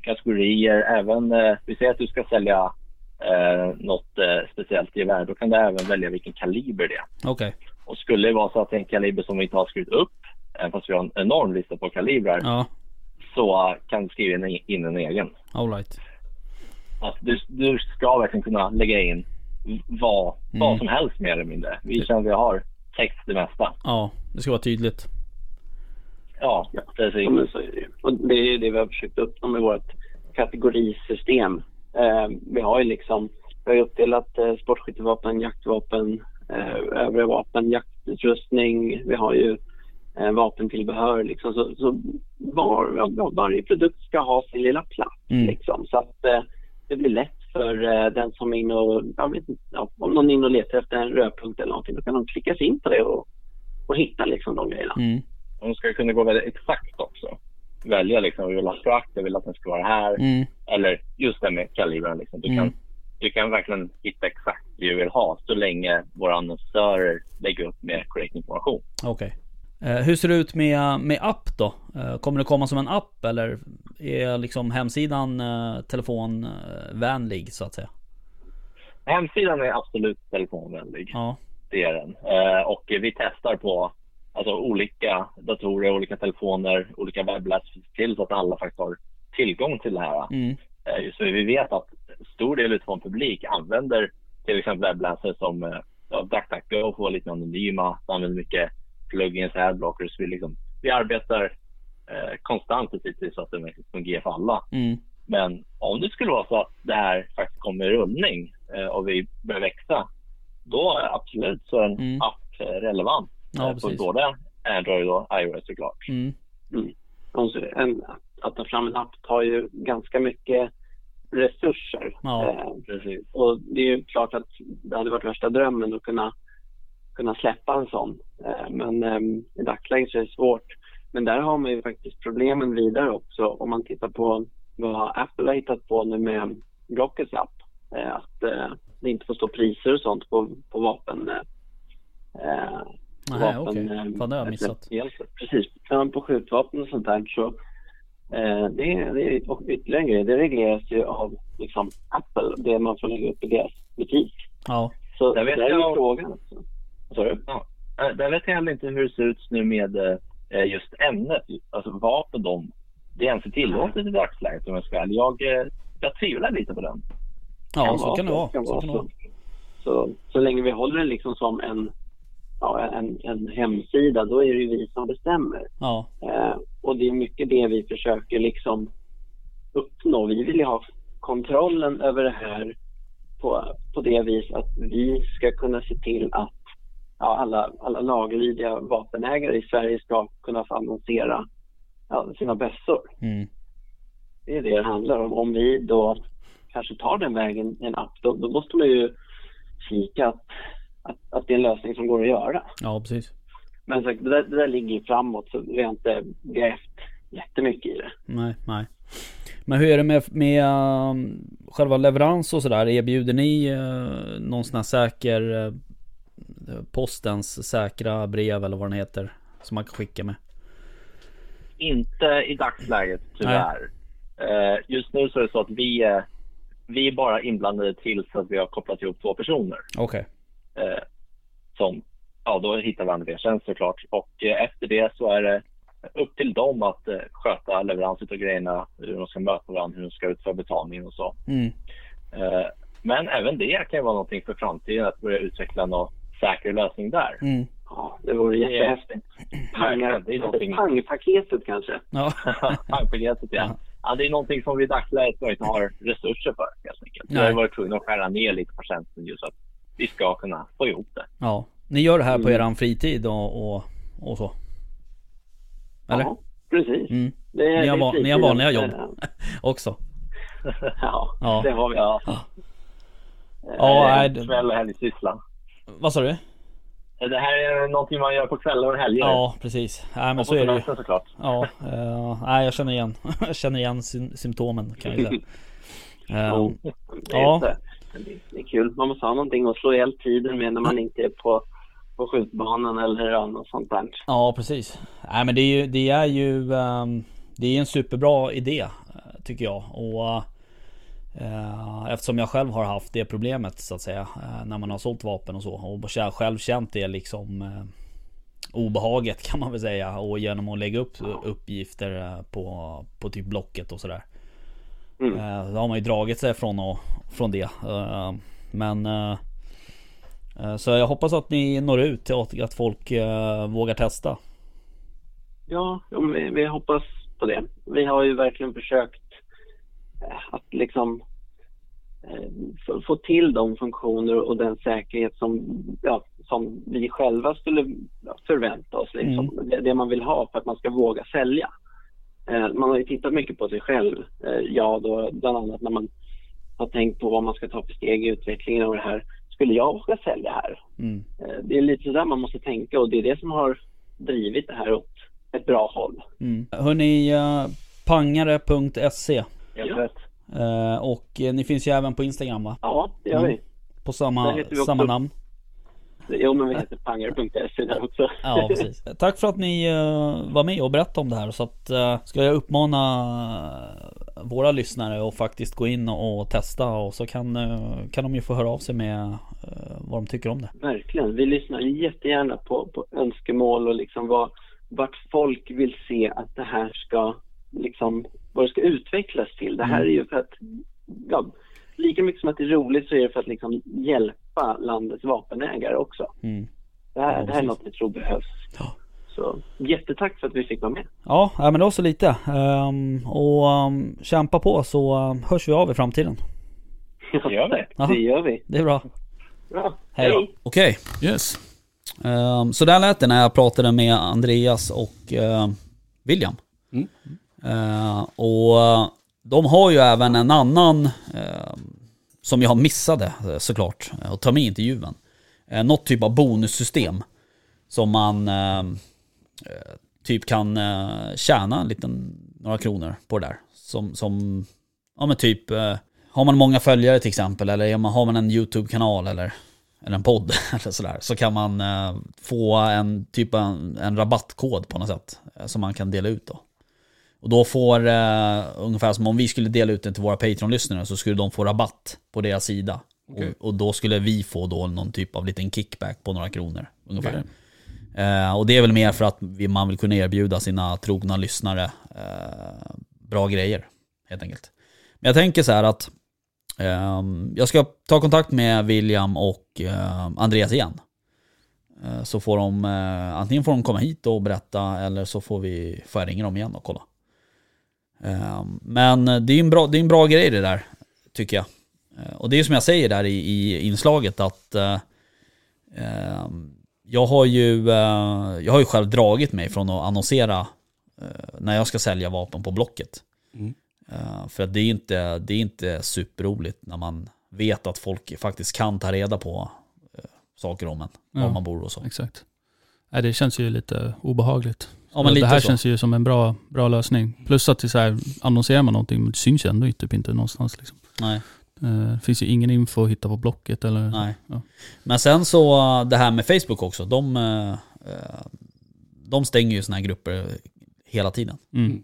kategorier. Även, eh, vi säger att du ska sälja eh, något eh, speciellt gevär, då kan du även välja vilken kaliber det är. Okej. Och skulle det vara så att det är en kaliber som vi inte har skrivit upp, även fast vi har en enorm lista på kalibrar, Ja. så eh, kan du skriva in, in en egen. Alright. Alltså, du, du ska verkligen kunna lägga in vad, Mm. vad som helst mer eller mindre. Vi känner att vi har text det mesta. Ja, det ska vara tydligt. Ja, precis. Ja, men så är det ju. Och det är det vi har försökt uppnå med vårt kategorisystem. Eh, vi har ju liksom, vi har uppdelat eh, sportskyttevapen, jaktvapen, eh, övriga vapen, jaktutrustning. Vi har ju eh, vapentillbehör liksom. Så, så var, ja, varje produkt ska ha sin lilla plats Mm. liksom. Så att eh, det blir lätt för eh, den som är inne och, jag vet inte, ja, om någon är inne och letar efter en rödpunkt eller någonting, då kan de klicka sig in på det och, och hitta liksom de grejerna. Mm. De ska kunna gå väldigt exakt också. Välja liksom, vi vill ha frakt, jag vill att den ska vara här. Mm. Eller just det med kalibern. Liksom. Du, Mm. kan, du kan verkligen hitta exakt det du vill ha så länge våra annonsörer lägger upp med korrekt information. Okej. Eh, hur ser det ut med, med app då? Eh, kommer det komma som en app eller är liksom hemsidan eh, telefonvänlig så att säga? Hemsidan är absolut telefonvänlig. Ja. Det är den. Eh, och vi testar på alltså, olika datorer, olika telefoner, olika webbläsare till så att alla faktiskt har tillgång till det här. Mm. Eh, för vi vet att stor del av vår publik använder till exempel webbläsare som eh, ja, DuckDuckGo för att vara lite anonyma. De använder mycket plugins, adblockers. Vi, liksom, vi arbetar eh, konstant till så att det fungerar för alla. Mm. Men om det skulle vara så att det här faktiskt kommer i rullning eh, och vi börjar växa, då är absolut så en Mm. app eh, relevant. Ja, eh, på både Android och iOS såklart. Mm. Så en, att ta fram en app tar ju ganska mycket resurser. Ja. Eh, precis. Och det är ju klart att det hade varit värsta drömmen att kunna, kunna släppa en sån. Eh, men eh, i dagsläget så är det svårt. Men där har man ju faktiskt problemen vidare också. Om man tittar på vad Apple har hittat på nu med Rockets app. Eh, att eh, det inte får stå priser och sånt på, på vapen. Nej, vapen, okej. eh, Fan, det har jag missat. Precis. På skjutvapen och sånt där så eh, det, det är och ytterligare en grej. Det regleras ju av liksom, Apple, det man får lägga upp i deras butik. Ja. Så Jag vet det är frågan. Alltså. Vad sa du? Eh, Där vet jag heller inte hur det ser ut nu med eh, just ämnet. Alltså vapen de det ens är tillåtet i dagsläget om jag ska jag, eh, jag tvivlar lite på den. Ja, Kan så vara kan det så, vara. kan Så vara kan det så. vara. Så, så länge vi håller den liksom som en, ja, en, en hemsida, då är det ju vi som bestämmer. Ja, Eh, och det är mycket det vi försöker liksom uppnå. Vi vill ju ha kontrollen över det här på, på det vis att vi ska kunna se till att ja, alla, alla laglydiga vapenägare i Sverige ska kunna få annonsera ja, sina bössor. mm. Det är det det handlar om. Om vi då kanske tar den vägen i en app, då, då måste man ju kika att, att, att det är en lösning som går att göra. ja precis. Men så, det, där, det där ligger ju framåt så vi har inte grävt jättemycket i det. Nej, nej. Men hur är det med, med um, själva leverans och sådär? Erbjuder ni uh, någon sån här säker uh, postens säkra brev eller vad den heter? Som man kan skicka med? Inte i dagsläget tyvärr. Eh, just nu så är det så att vi, eh, vi är bara inblandade tills att vi har kopplat ihop två personer. Okej. Eh, som, ja då hittar varandra via tjänst såklart. Och eh, efter det så är det upp till dem att sköta leverans av grejerna, hur de ska möta varandra, hur de ska utföra betalningen och så. Mm. Men även det kan ju vara någonting för framtiden att börja utveckla någon säker lösning där. Mm. Ja, det vore är- jättehäftigt. Pangar, Det är någonting- pangpaketet kanske. Ja. Tankpaketet ja. ja. Det är någonting som vi i dagsläget inte har resurser för helt enkelt. Vi har varit tvungna att skära ner lite på tjänsten just så att vi ska kunna få ihop det. ja. Ni gör det här på Mm. eran fritid och, och, och så? Eller? Ja, precis. Mm. Det är, Ni har är va- ni har vanliga jobb. Också? Ja, Ja. det har vi. Ja, Ja, Eh, nej, det- kväll och helgsyssla. Vad sa du? Eh, Det här är någonting man gör på kvällar och helger. Ja, precis. Nej men och så är det ju. såklart. Ja, uh, nej jag känner igen, jag känner igen sym- symptomen kan jag säga. Eh, är ja. det, det är kul. Man måste ha någonting att slå ihjäl tiden med när man inte är på, på skjutbanan eller något sånt där. Ja, precis. Nej men det är ju, det är ju ehm, Det är en superbra idé eh, Tycker jag och Eftersom jag själv har haft det problemet så att säga eh, När man har sålt vapen och så. Och själv känt det liksom eh, Obehaget kan man väl säga. Och genom att lägga upp uppgifter eh, på, på typ Blocket och sådär. Mm. Eh, Då har man ju dragit sig från, och, från det. Eh, Men eh, eh, Så jag hoppas att ni når ut till att, folk eh, vågar testa. Ja, vi, vi hoppas på det. Vi har ju verkligen försökt eh, att liksom eh, få, till de funktioner och den säkerhet som, ja, som vi själva skulle förvänta oss. Liksom. Det, det man vill ha för att man ska våga sälja. Eh, man har ju tittat mycket på sig själv. Eh, ja, då, bland annat när man har tänkt på vad man ska ta för steg i utvecklingen av det här. Skulle jag våga sälja här? mm. Eh, det är lite sådär man måste tänka och det är det som har drivit det här åt ett bra håll. Mm. Hörni, uh, pangare.se Helt Ja. rätt. eh, Och eh, ni finns ju även på Instagram va? Ja, det gör Mm. vi. På samma, samma namn? Jo, men vi heter pangare.se där också. Ja precis. Tack för att ni eh, var med och berättade om det här. Så att, eh, ska jag uppmana våra lyssnare att faktiskt gå in och, testa och så kan, eh, kan de ju få höra av sig med vad de tycker om det. Verkligen. Vi lyssnar jättegärna på, på önskemål och liksom vad, vart folk vill se att det här ska liksom, vad det ska utvecklas till. Det här är ju för att, ja, lika mycket som att det är roligt så är det för att liksom hjälpa landets vapenägare också. Mm. Det här, Ja, det här är något vi tror behövs. Ja. Så jättetack för att vi fick vara med. Ja, men det var så lite. Ehm, och um, kämpa på så um, hörs vi av i framtiden. Det gör vi. Jaha. Det gör vi. Det är bra. Bra. Hej. Okej. Yes. Ehm, så där lät det när jag pratade med Andreas och eh, William. Mm. Eh, och de har ju även en annan, eh, som jag missade eh, såklart, eh, att ta med i intervjun. Eh, något typ av bonussystem. Som man eh, eh, typ kan eh, tjäna en liten, några kronor på det där. Som, som ja men typ, eh, har man många följare till exempel, eller har man en YouTube-kanal eller eller en podd eller sådär, så kan man eh, få en typ av en, en rabattkod på något sätt eh, som man kan dela ut då. Och då får, eh, ungefär som om vi skulle dela ut den till våra Patreon-lyssnare så skulle de få rabatt på deras sida. Okej. Och, och då skulle vi få då någon typ av liten kickback på några kronor ungefär. Okej. Eh, och det är väl mer för att vi, man vill kunna erbjuda sina trogna lyssnare eh, bra grejer helt enkelt. Men jag tänker så här att ehm, jag ska ta kontakt med William och ehm, Andreas igen. Eh, så får de, eh, antingen får de komma hit och berätta eller så får vi, får jag ringa dem igen och kolla. Ehm, men det är en bra, det är en bra grej det där, tycker jag. Eh, Och det är som jag säger där i, i inslaget att eh, ehm, jag, har ju, eh, jag har ju själv dragit mig från att annonsera eh, när jag ska sälja vapen på Blocket. Mm. För att det är inte, det är inte superroligt när man vet att folk faktiskt kan ta reda på eh, saker om en, var Ja. man bor och så. Exakt. Nej, det känns ju lite obehagligt. Ja, men det här så. känns ju som en bra, bra lösning. Plus att det så här, annonserar man någonting, men det syns ju ändå typ inte någonstans. Liksom. Nej, Eh, Det finns ju ingen info att hitta på Blocket eller... nej. Ja. Men sen så det här med Facebook också, de, eh, eh, de stänger ju såna här grupper hela tiden. Mm.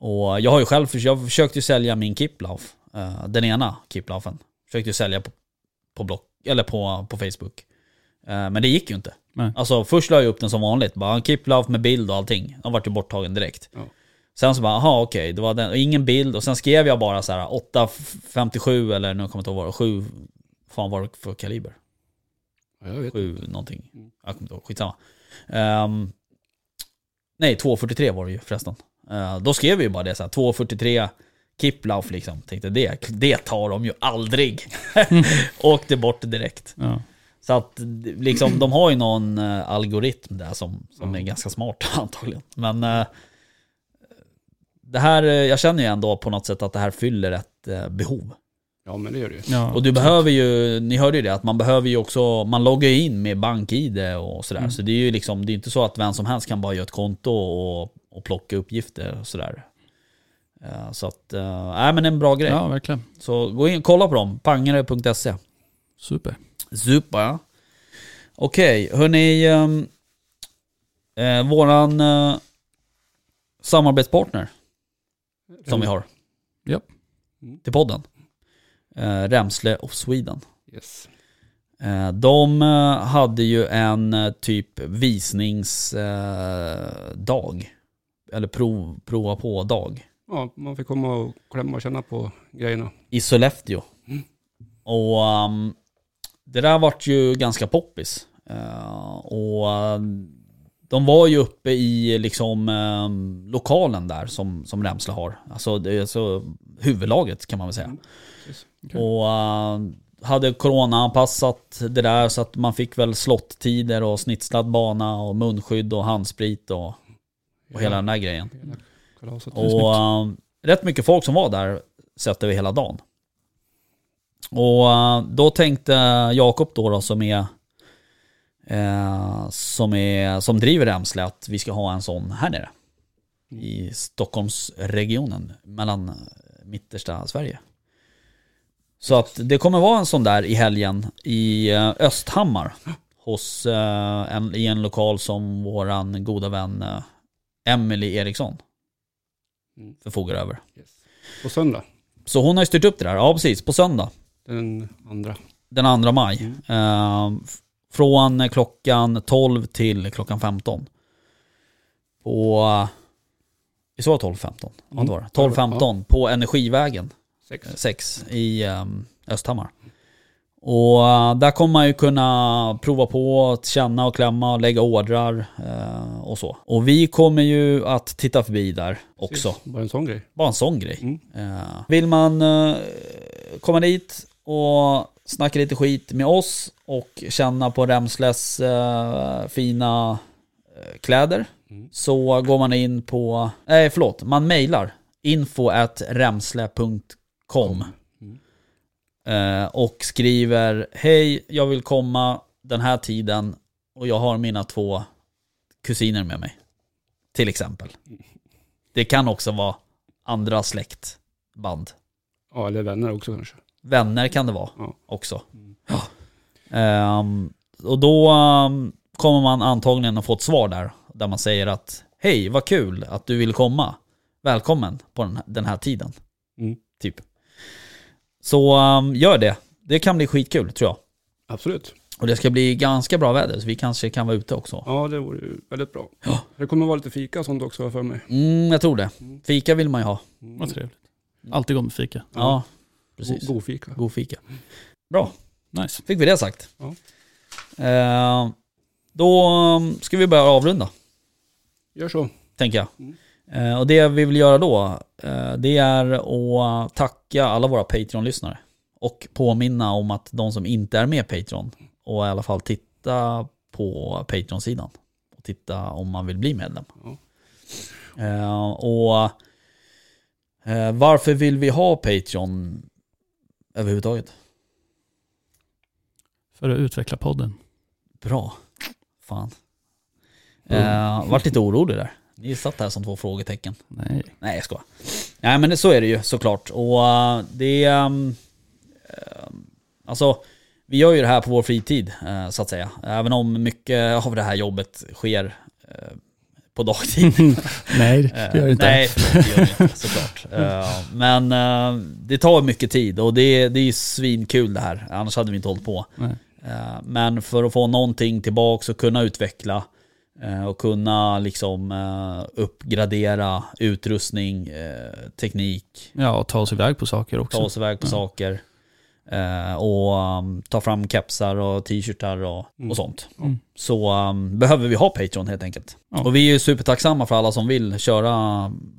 Och jag har ju själv, jag försökte ju sälja min Kiplauf, den ena Kiplaufen. Försökte ju sälja på, på, block, eller på, på Facebook. Eh, Men det gick ju inte. Nej. Alltså först la jag upp den som vanligt, bara Kiplauf med bild och allting. Den vart ju borttagen direkt. Ja. Sen så bara, aha okej, det var den, ingen bild. Och sen skrev jag bara så här 857 eller nu kommer jag inte ihåg vad det var, 7, fan var det för kaliber? Ja, jag vet. 7 någonting. Mm. Jag kommer inte ihåg, skitsamma. Um, nej, 243 var det ju förresten. Uh, då skrev vi ju bara det så här, 243 Kiplauf liksom. Tänkte det, det tar de ju aldrig. Åkte bort direkt. Ja. Så att liksom, de har ju någon eh, algoritm där som, som Mm. är ganska smart antagligen. Men eh, det här, eh, jag känner ju ändå på något sätt att det här fyller ett eh, behov. Ja, men det gör det ju. Ja, Och du behöver ju, ni hörde ju det, att man behöver ju också, man loggar ju in med bank-id och sådär. Mm. Så det är ju liksom, det är inte så att vem som helst kan bara göra ett konto och, och plocka uppgifter och sådär. Eh, Så att, nej men en bra grej. ja, verkligen. Så gå in och kolla på dem, pangare.se. Super. Super. Okej, hörni. Um, eh, våran eh, samarbetspartner som vi har Japp. till podden. Eh, Remsle of Sweden. Yes. Eh, de eh, hade ju en eh, typ visningsdag. Eh, eller prov, prova på-dag. Ja, man fick komma och klämma och känna på grejerna. i Sollefteå. Mm. Och um, det där vart ju ganska poppis. Eh, och um, de var ju uppe i liksom um, lokalen där som, som Remsle har. Alltså, det alltså huvudlaget kan man väl säga. Mm. Okej. Och hade corona-anpassat det där så att man fick väl slotttider och snitslad bana och munskydd och handsprit och, och hela den där grejen. Kalaset. Och eh, rätt mycket folk som var där sett över hela dagen. Och eh, då tänkte Jakob då, då som är eh, som, är, som driver Remsle att vi ska ha en sån här nere. I Stockholmsregionen, mellan eh, mittersta Sverige. Så att det kommer vara en sån där i helgen i Östhammar. Hos, eh, en, I en lokal som våran goda vän eh, Emily Eriksson Mm. förfogar över. Yes. På söndag, Så hon har ju styrt upp det där, ja precis, på söndag. Den andra. Den 2 maj. Mm. Eh, från klockan 12 till klockan 15. På... Vi sa 12-15? Ja det var det. 12-15 på Energivägen Sex. 6 i um, Östhammar. Och eh, där kommer man ju kunna prova på att känna och klämma och lägga ordrar eh, och så. Och vi kommer ju att titta förbi där också. Precis. Bara en sån grej. Bara en sån grej. Mm. Eh, vill man eh, komma dit och snacka lite skit med oss och känna på Remsles eh, fina eh, kläder Mm. så går man in på, nej förlåt, man mejlar info at remsle.com Mm. eh, och skriver hej, jag vill komma den här tiden och jag har mina två kusiner med mig. Till exempel. Det kan också vara andra släktband. Ja, eller vänner också kanske. Vänner kan det vara Ja. också. Mm. Ja. Ehm, och då ehm, kommer man antagligen att få ett svar där. Där man säger att hej, vad kul att du vill komma. Välkommen på den, den här tiden. Mm. Typ. Så ehm, gör det. Det kan bli skitkul tror jag. Absolut. Och det ska bli ganska bra väder, så vi kanske kan vara ute också. Ja, det vore ju väldigt bra. Ja. Det kommer vara lite fika och sånt också för mig. Mm, jag tror det. Fika vill man ju ha. Vad trevligt. Alltid gå med fika. Ja, precis. God, god fika. God fika. Bra, Nice. fick vi det sagt. Ja. Eh, då um, ska vi börja avrunda, Gör så. tänker jag. Mm. Eh, och det vi vill göra då, eh, det är att tacka alla våra Patreon-lyssnare. Och påminna om att de som inte är med Patreon, och i alla fall titta på Patreon-sidan. Och titta om man vill bli medlem. Ja. Eh, och eh, varför vill vi ha Patreon överhuvudtaget? För att utveckla podden. Bra. Fan. Eh, vart lite orolig där. Ni satt här som två frågetecken. Nej. Nej jag skojar. Nej men så är det ju såklart. Och eh, det. Um, alltså, vi gör ju det här på vår fritid så att säga. Även om mycket av det här jobbet sker på dagtid. Nej, det gör det inte. Nej, förlåt, det gör det inte såklart. Eh, men eh, det tar mycket tid och det, det är ju svinkul det här. Annars hade vi inte hållit på. Nej. Eh, Men för att få någonting tillbaks och kunna utveckla och kunna liksom uppgradera utrustning, teknik, Ja, och ta oss iväg på saker också. ta oss iväg på saker eh, och um, ta fram kepsar och t-shirtar och, och sånt. Mm. Så um, behöver vi ha Patreon helt enkelt. Ja. Och vi är ju supertacksamma för alla som vill köra,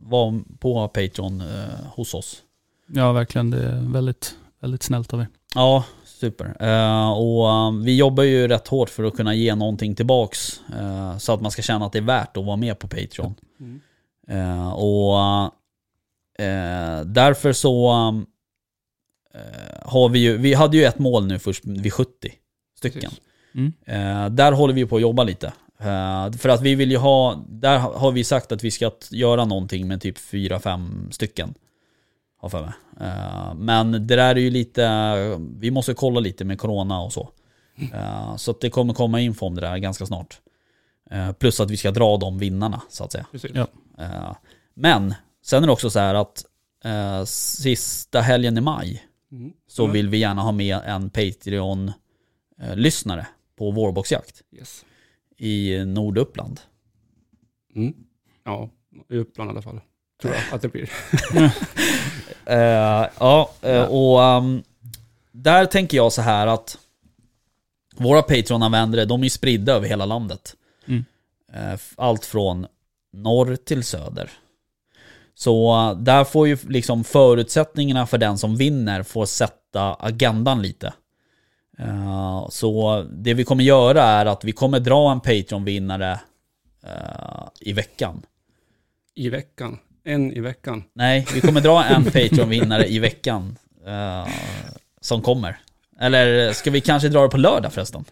vara på Patreon eh, hos oss. Ja, verkligen. Det är väldigt, väldigt snällt av er. Ja, super. Eh, och um, vi jobbar ju rätt hårt för att kunna ge någonting tillbaks. eh, så att man ska känna att det är värt att vara med på Patreon. Mm. Eh, och därför så um, har vi ju, vi hade ju ett mål nu först vid 70 stycken. Mm. Eh, där håller vi på att jobba lite. Eh, för att vi vill ju ha, där har vi sagt att vi ska göra någonting med typ 4-5 stycken. Har för mig. Eh, men det där är ju lite, vi måste kolla lite med corona och så. Eh, så att det kommer komma info om det där ganska snart. Eh, plus att vi ska dra de vinnarna så att säga. Ja. Eh, Men sen är det också så här att eh, sista helgen i maj Mm. så vill vi gärna ha med en Patreon-lyssnare på vårboxjakt Yes. i Norduppland. Mm. Ja, i Uppland i alla fall. Tror jag att det blir. Eh, ja, och ehm, där tänker jag så här att våra Patreon-användare, de är spridda över hela landet. Mm. Eh, allt från norr till söder. Så eh, där får ju liksom förutsättningarna för den som vinner få sätta agendan lite. Eh, så det vi kommer göra är att vi kommer dra en Patreon-vinnare eh, i veckan. I veckan. En i veckan. Nej, vi kommer dra en Patreon-vinnare i veckan som kommer. Eller ska vi kanske dra det på lördag förresten?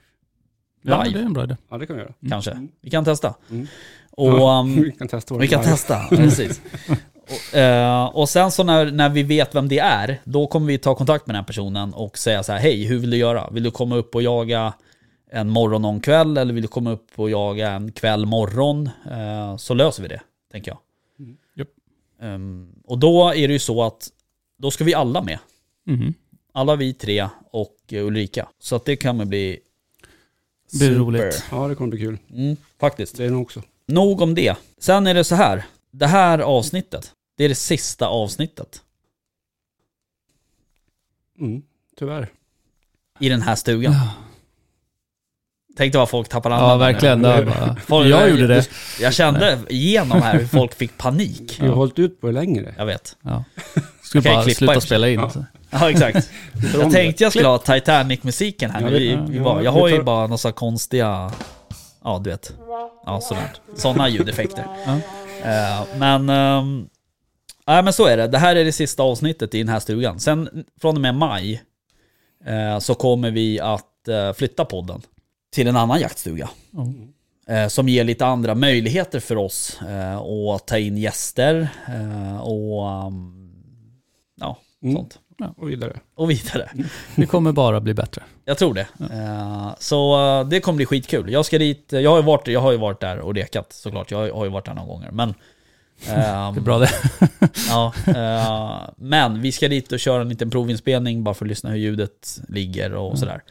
Ja, Live. det är en bra idé. Ja, det kan vi göra. Kanske. Vi kan testa. Mm. Och, ja, um, vi kan testa. vi kan testa, precis. Och, eh, och sen så när, när vi vet vem det är, då kommer vi ta kontakt med den här personen och säga så här: hej, hur vill du göra? Vill du komma upp och jaga en morgon och en kväll eller vill du komma upp och jaga en kväll morgon? Eh, så löser vi det, tänker jag. Mm. Ehm, och då är det ju så att då ska vi alla med. Mhm. Alla vi tre och Ulrika. Så att det kommer bli Det blir roligt. Ja, det kommer bli kul. Mm, faktiskt. Det är nog också. Nog om det. Sen är det så här. Det här avsnittet, det är det sista avsnittet Mm. Tyvärr. i den här stugan. Tänkte vad folk tappar andan. Ja, verkligen. Bara... Folk- Jag gjorde det. Jag kände igenom här hur folk fick panik. Vi har hållit ut på det längre. Jag vet. Ja. Skulle bara klippa sluta spela in. Ja. Ja, exakt. Jag tänkte jag skulle ha Titanic-musiken här. Ja, vi, ja, vi ja, bara, jag har ju tar- bara några konstiga, ja du vet. Ja, sådant. Sådana ljudeffekter. Ja. Eh, men, um, nej men så är det. Det här är det sista avsnittet i den här stugan. Sen från och med maj eh, så kommer vi att eh, flytta podden till en annan jaktstuga. Ja. Eh, som ger lite andra möjligheter för oss eh, att ta in gäster eh, och um, ja, Mm. sånt. Och vidare. Och vidare. Det kommer bara bli bättre. Jag tror det. Eh, så det kommer bli skitkul. Jag ska dit, jag har ju varit, jag har ju varit där och lekat såklart. Jag har ju varit där några gånger. Men, ehm, Det är bra det. ja, eh, men vi ska dit och köra en liten provinspelning bara för att lyssna hur ljudet ligger och sådär.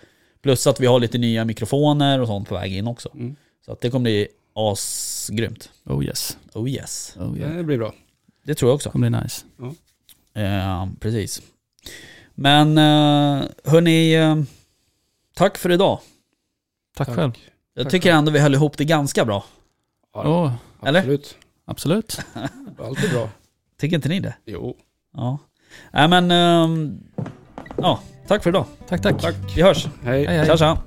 Plus att vi har lite nya mikrofoner och sånt på väg in också. Mm. Så att det kommer bli asgrymt. Oh yes. Oh yes. Oh yeah. Det blir bra. Det tror jag också. kommer bli nice. Eh, precis. Men eh, hörni, eh, tack för idag. Tack, själv. Jag Tack tycker ändå vi höll ihop det ganska bra. Ja, Åh, Eller? Absolut. Absolut. Alltid bra. Tycker inte ni det? Jo. Ja. Nej men, ehm, ja, tack för idag. Tack, tack. Tack. Vi hörs. Hej. Hej, hej. Tja tja.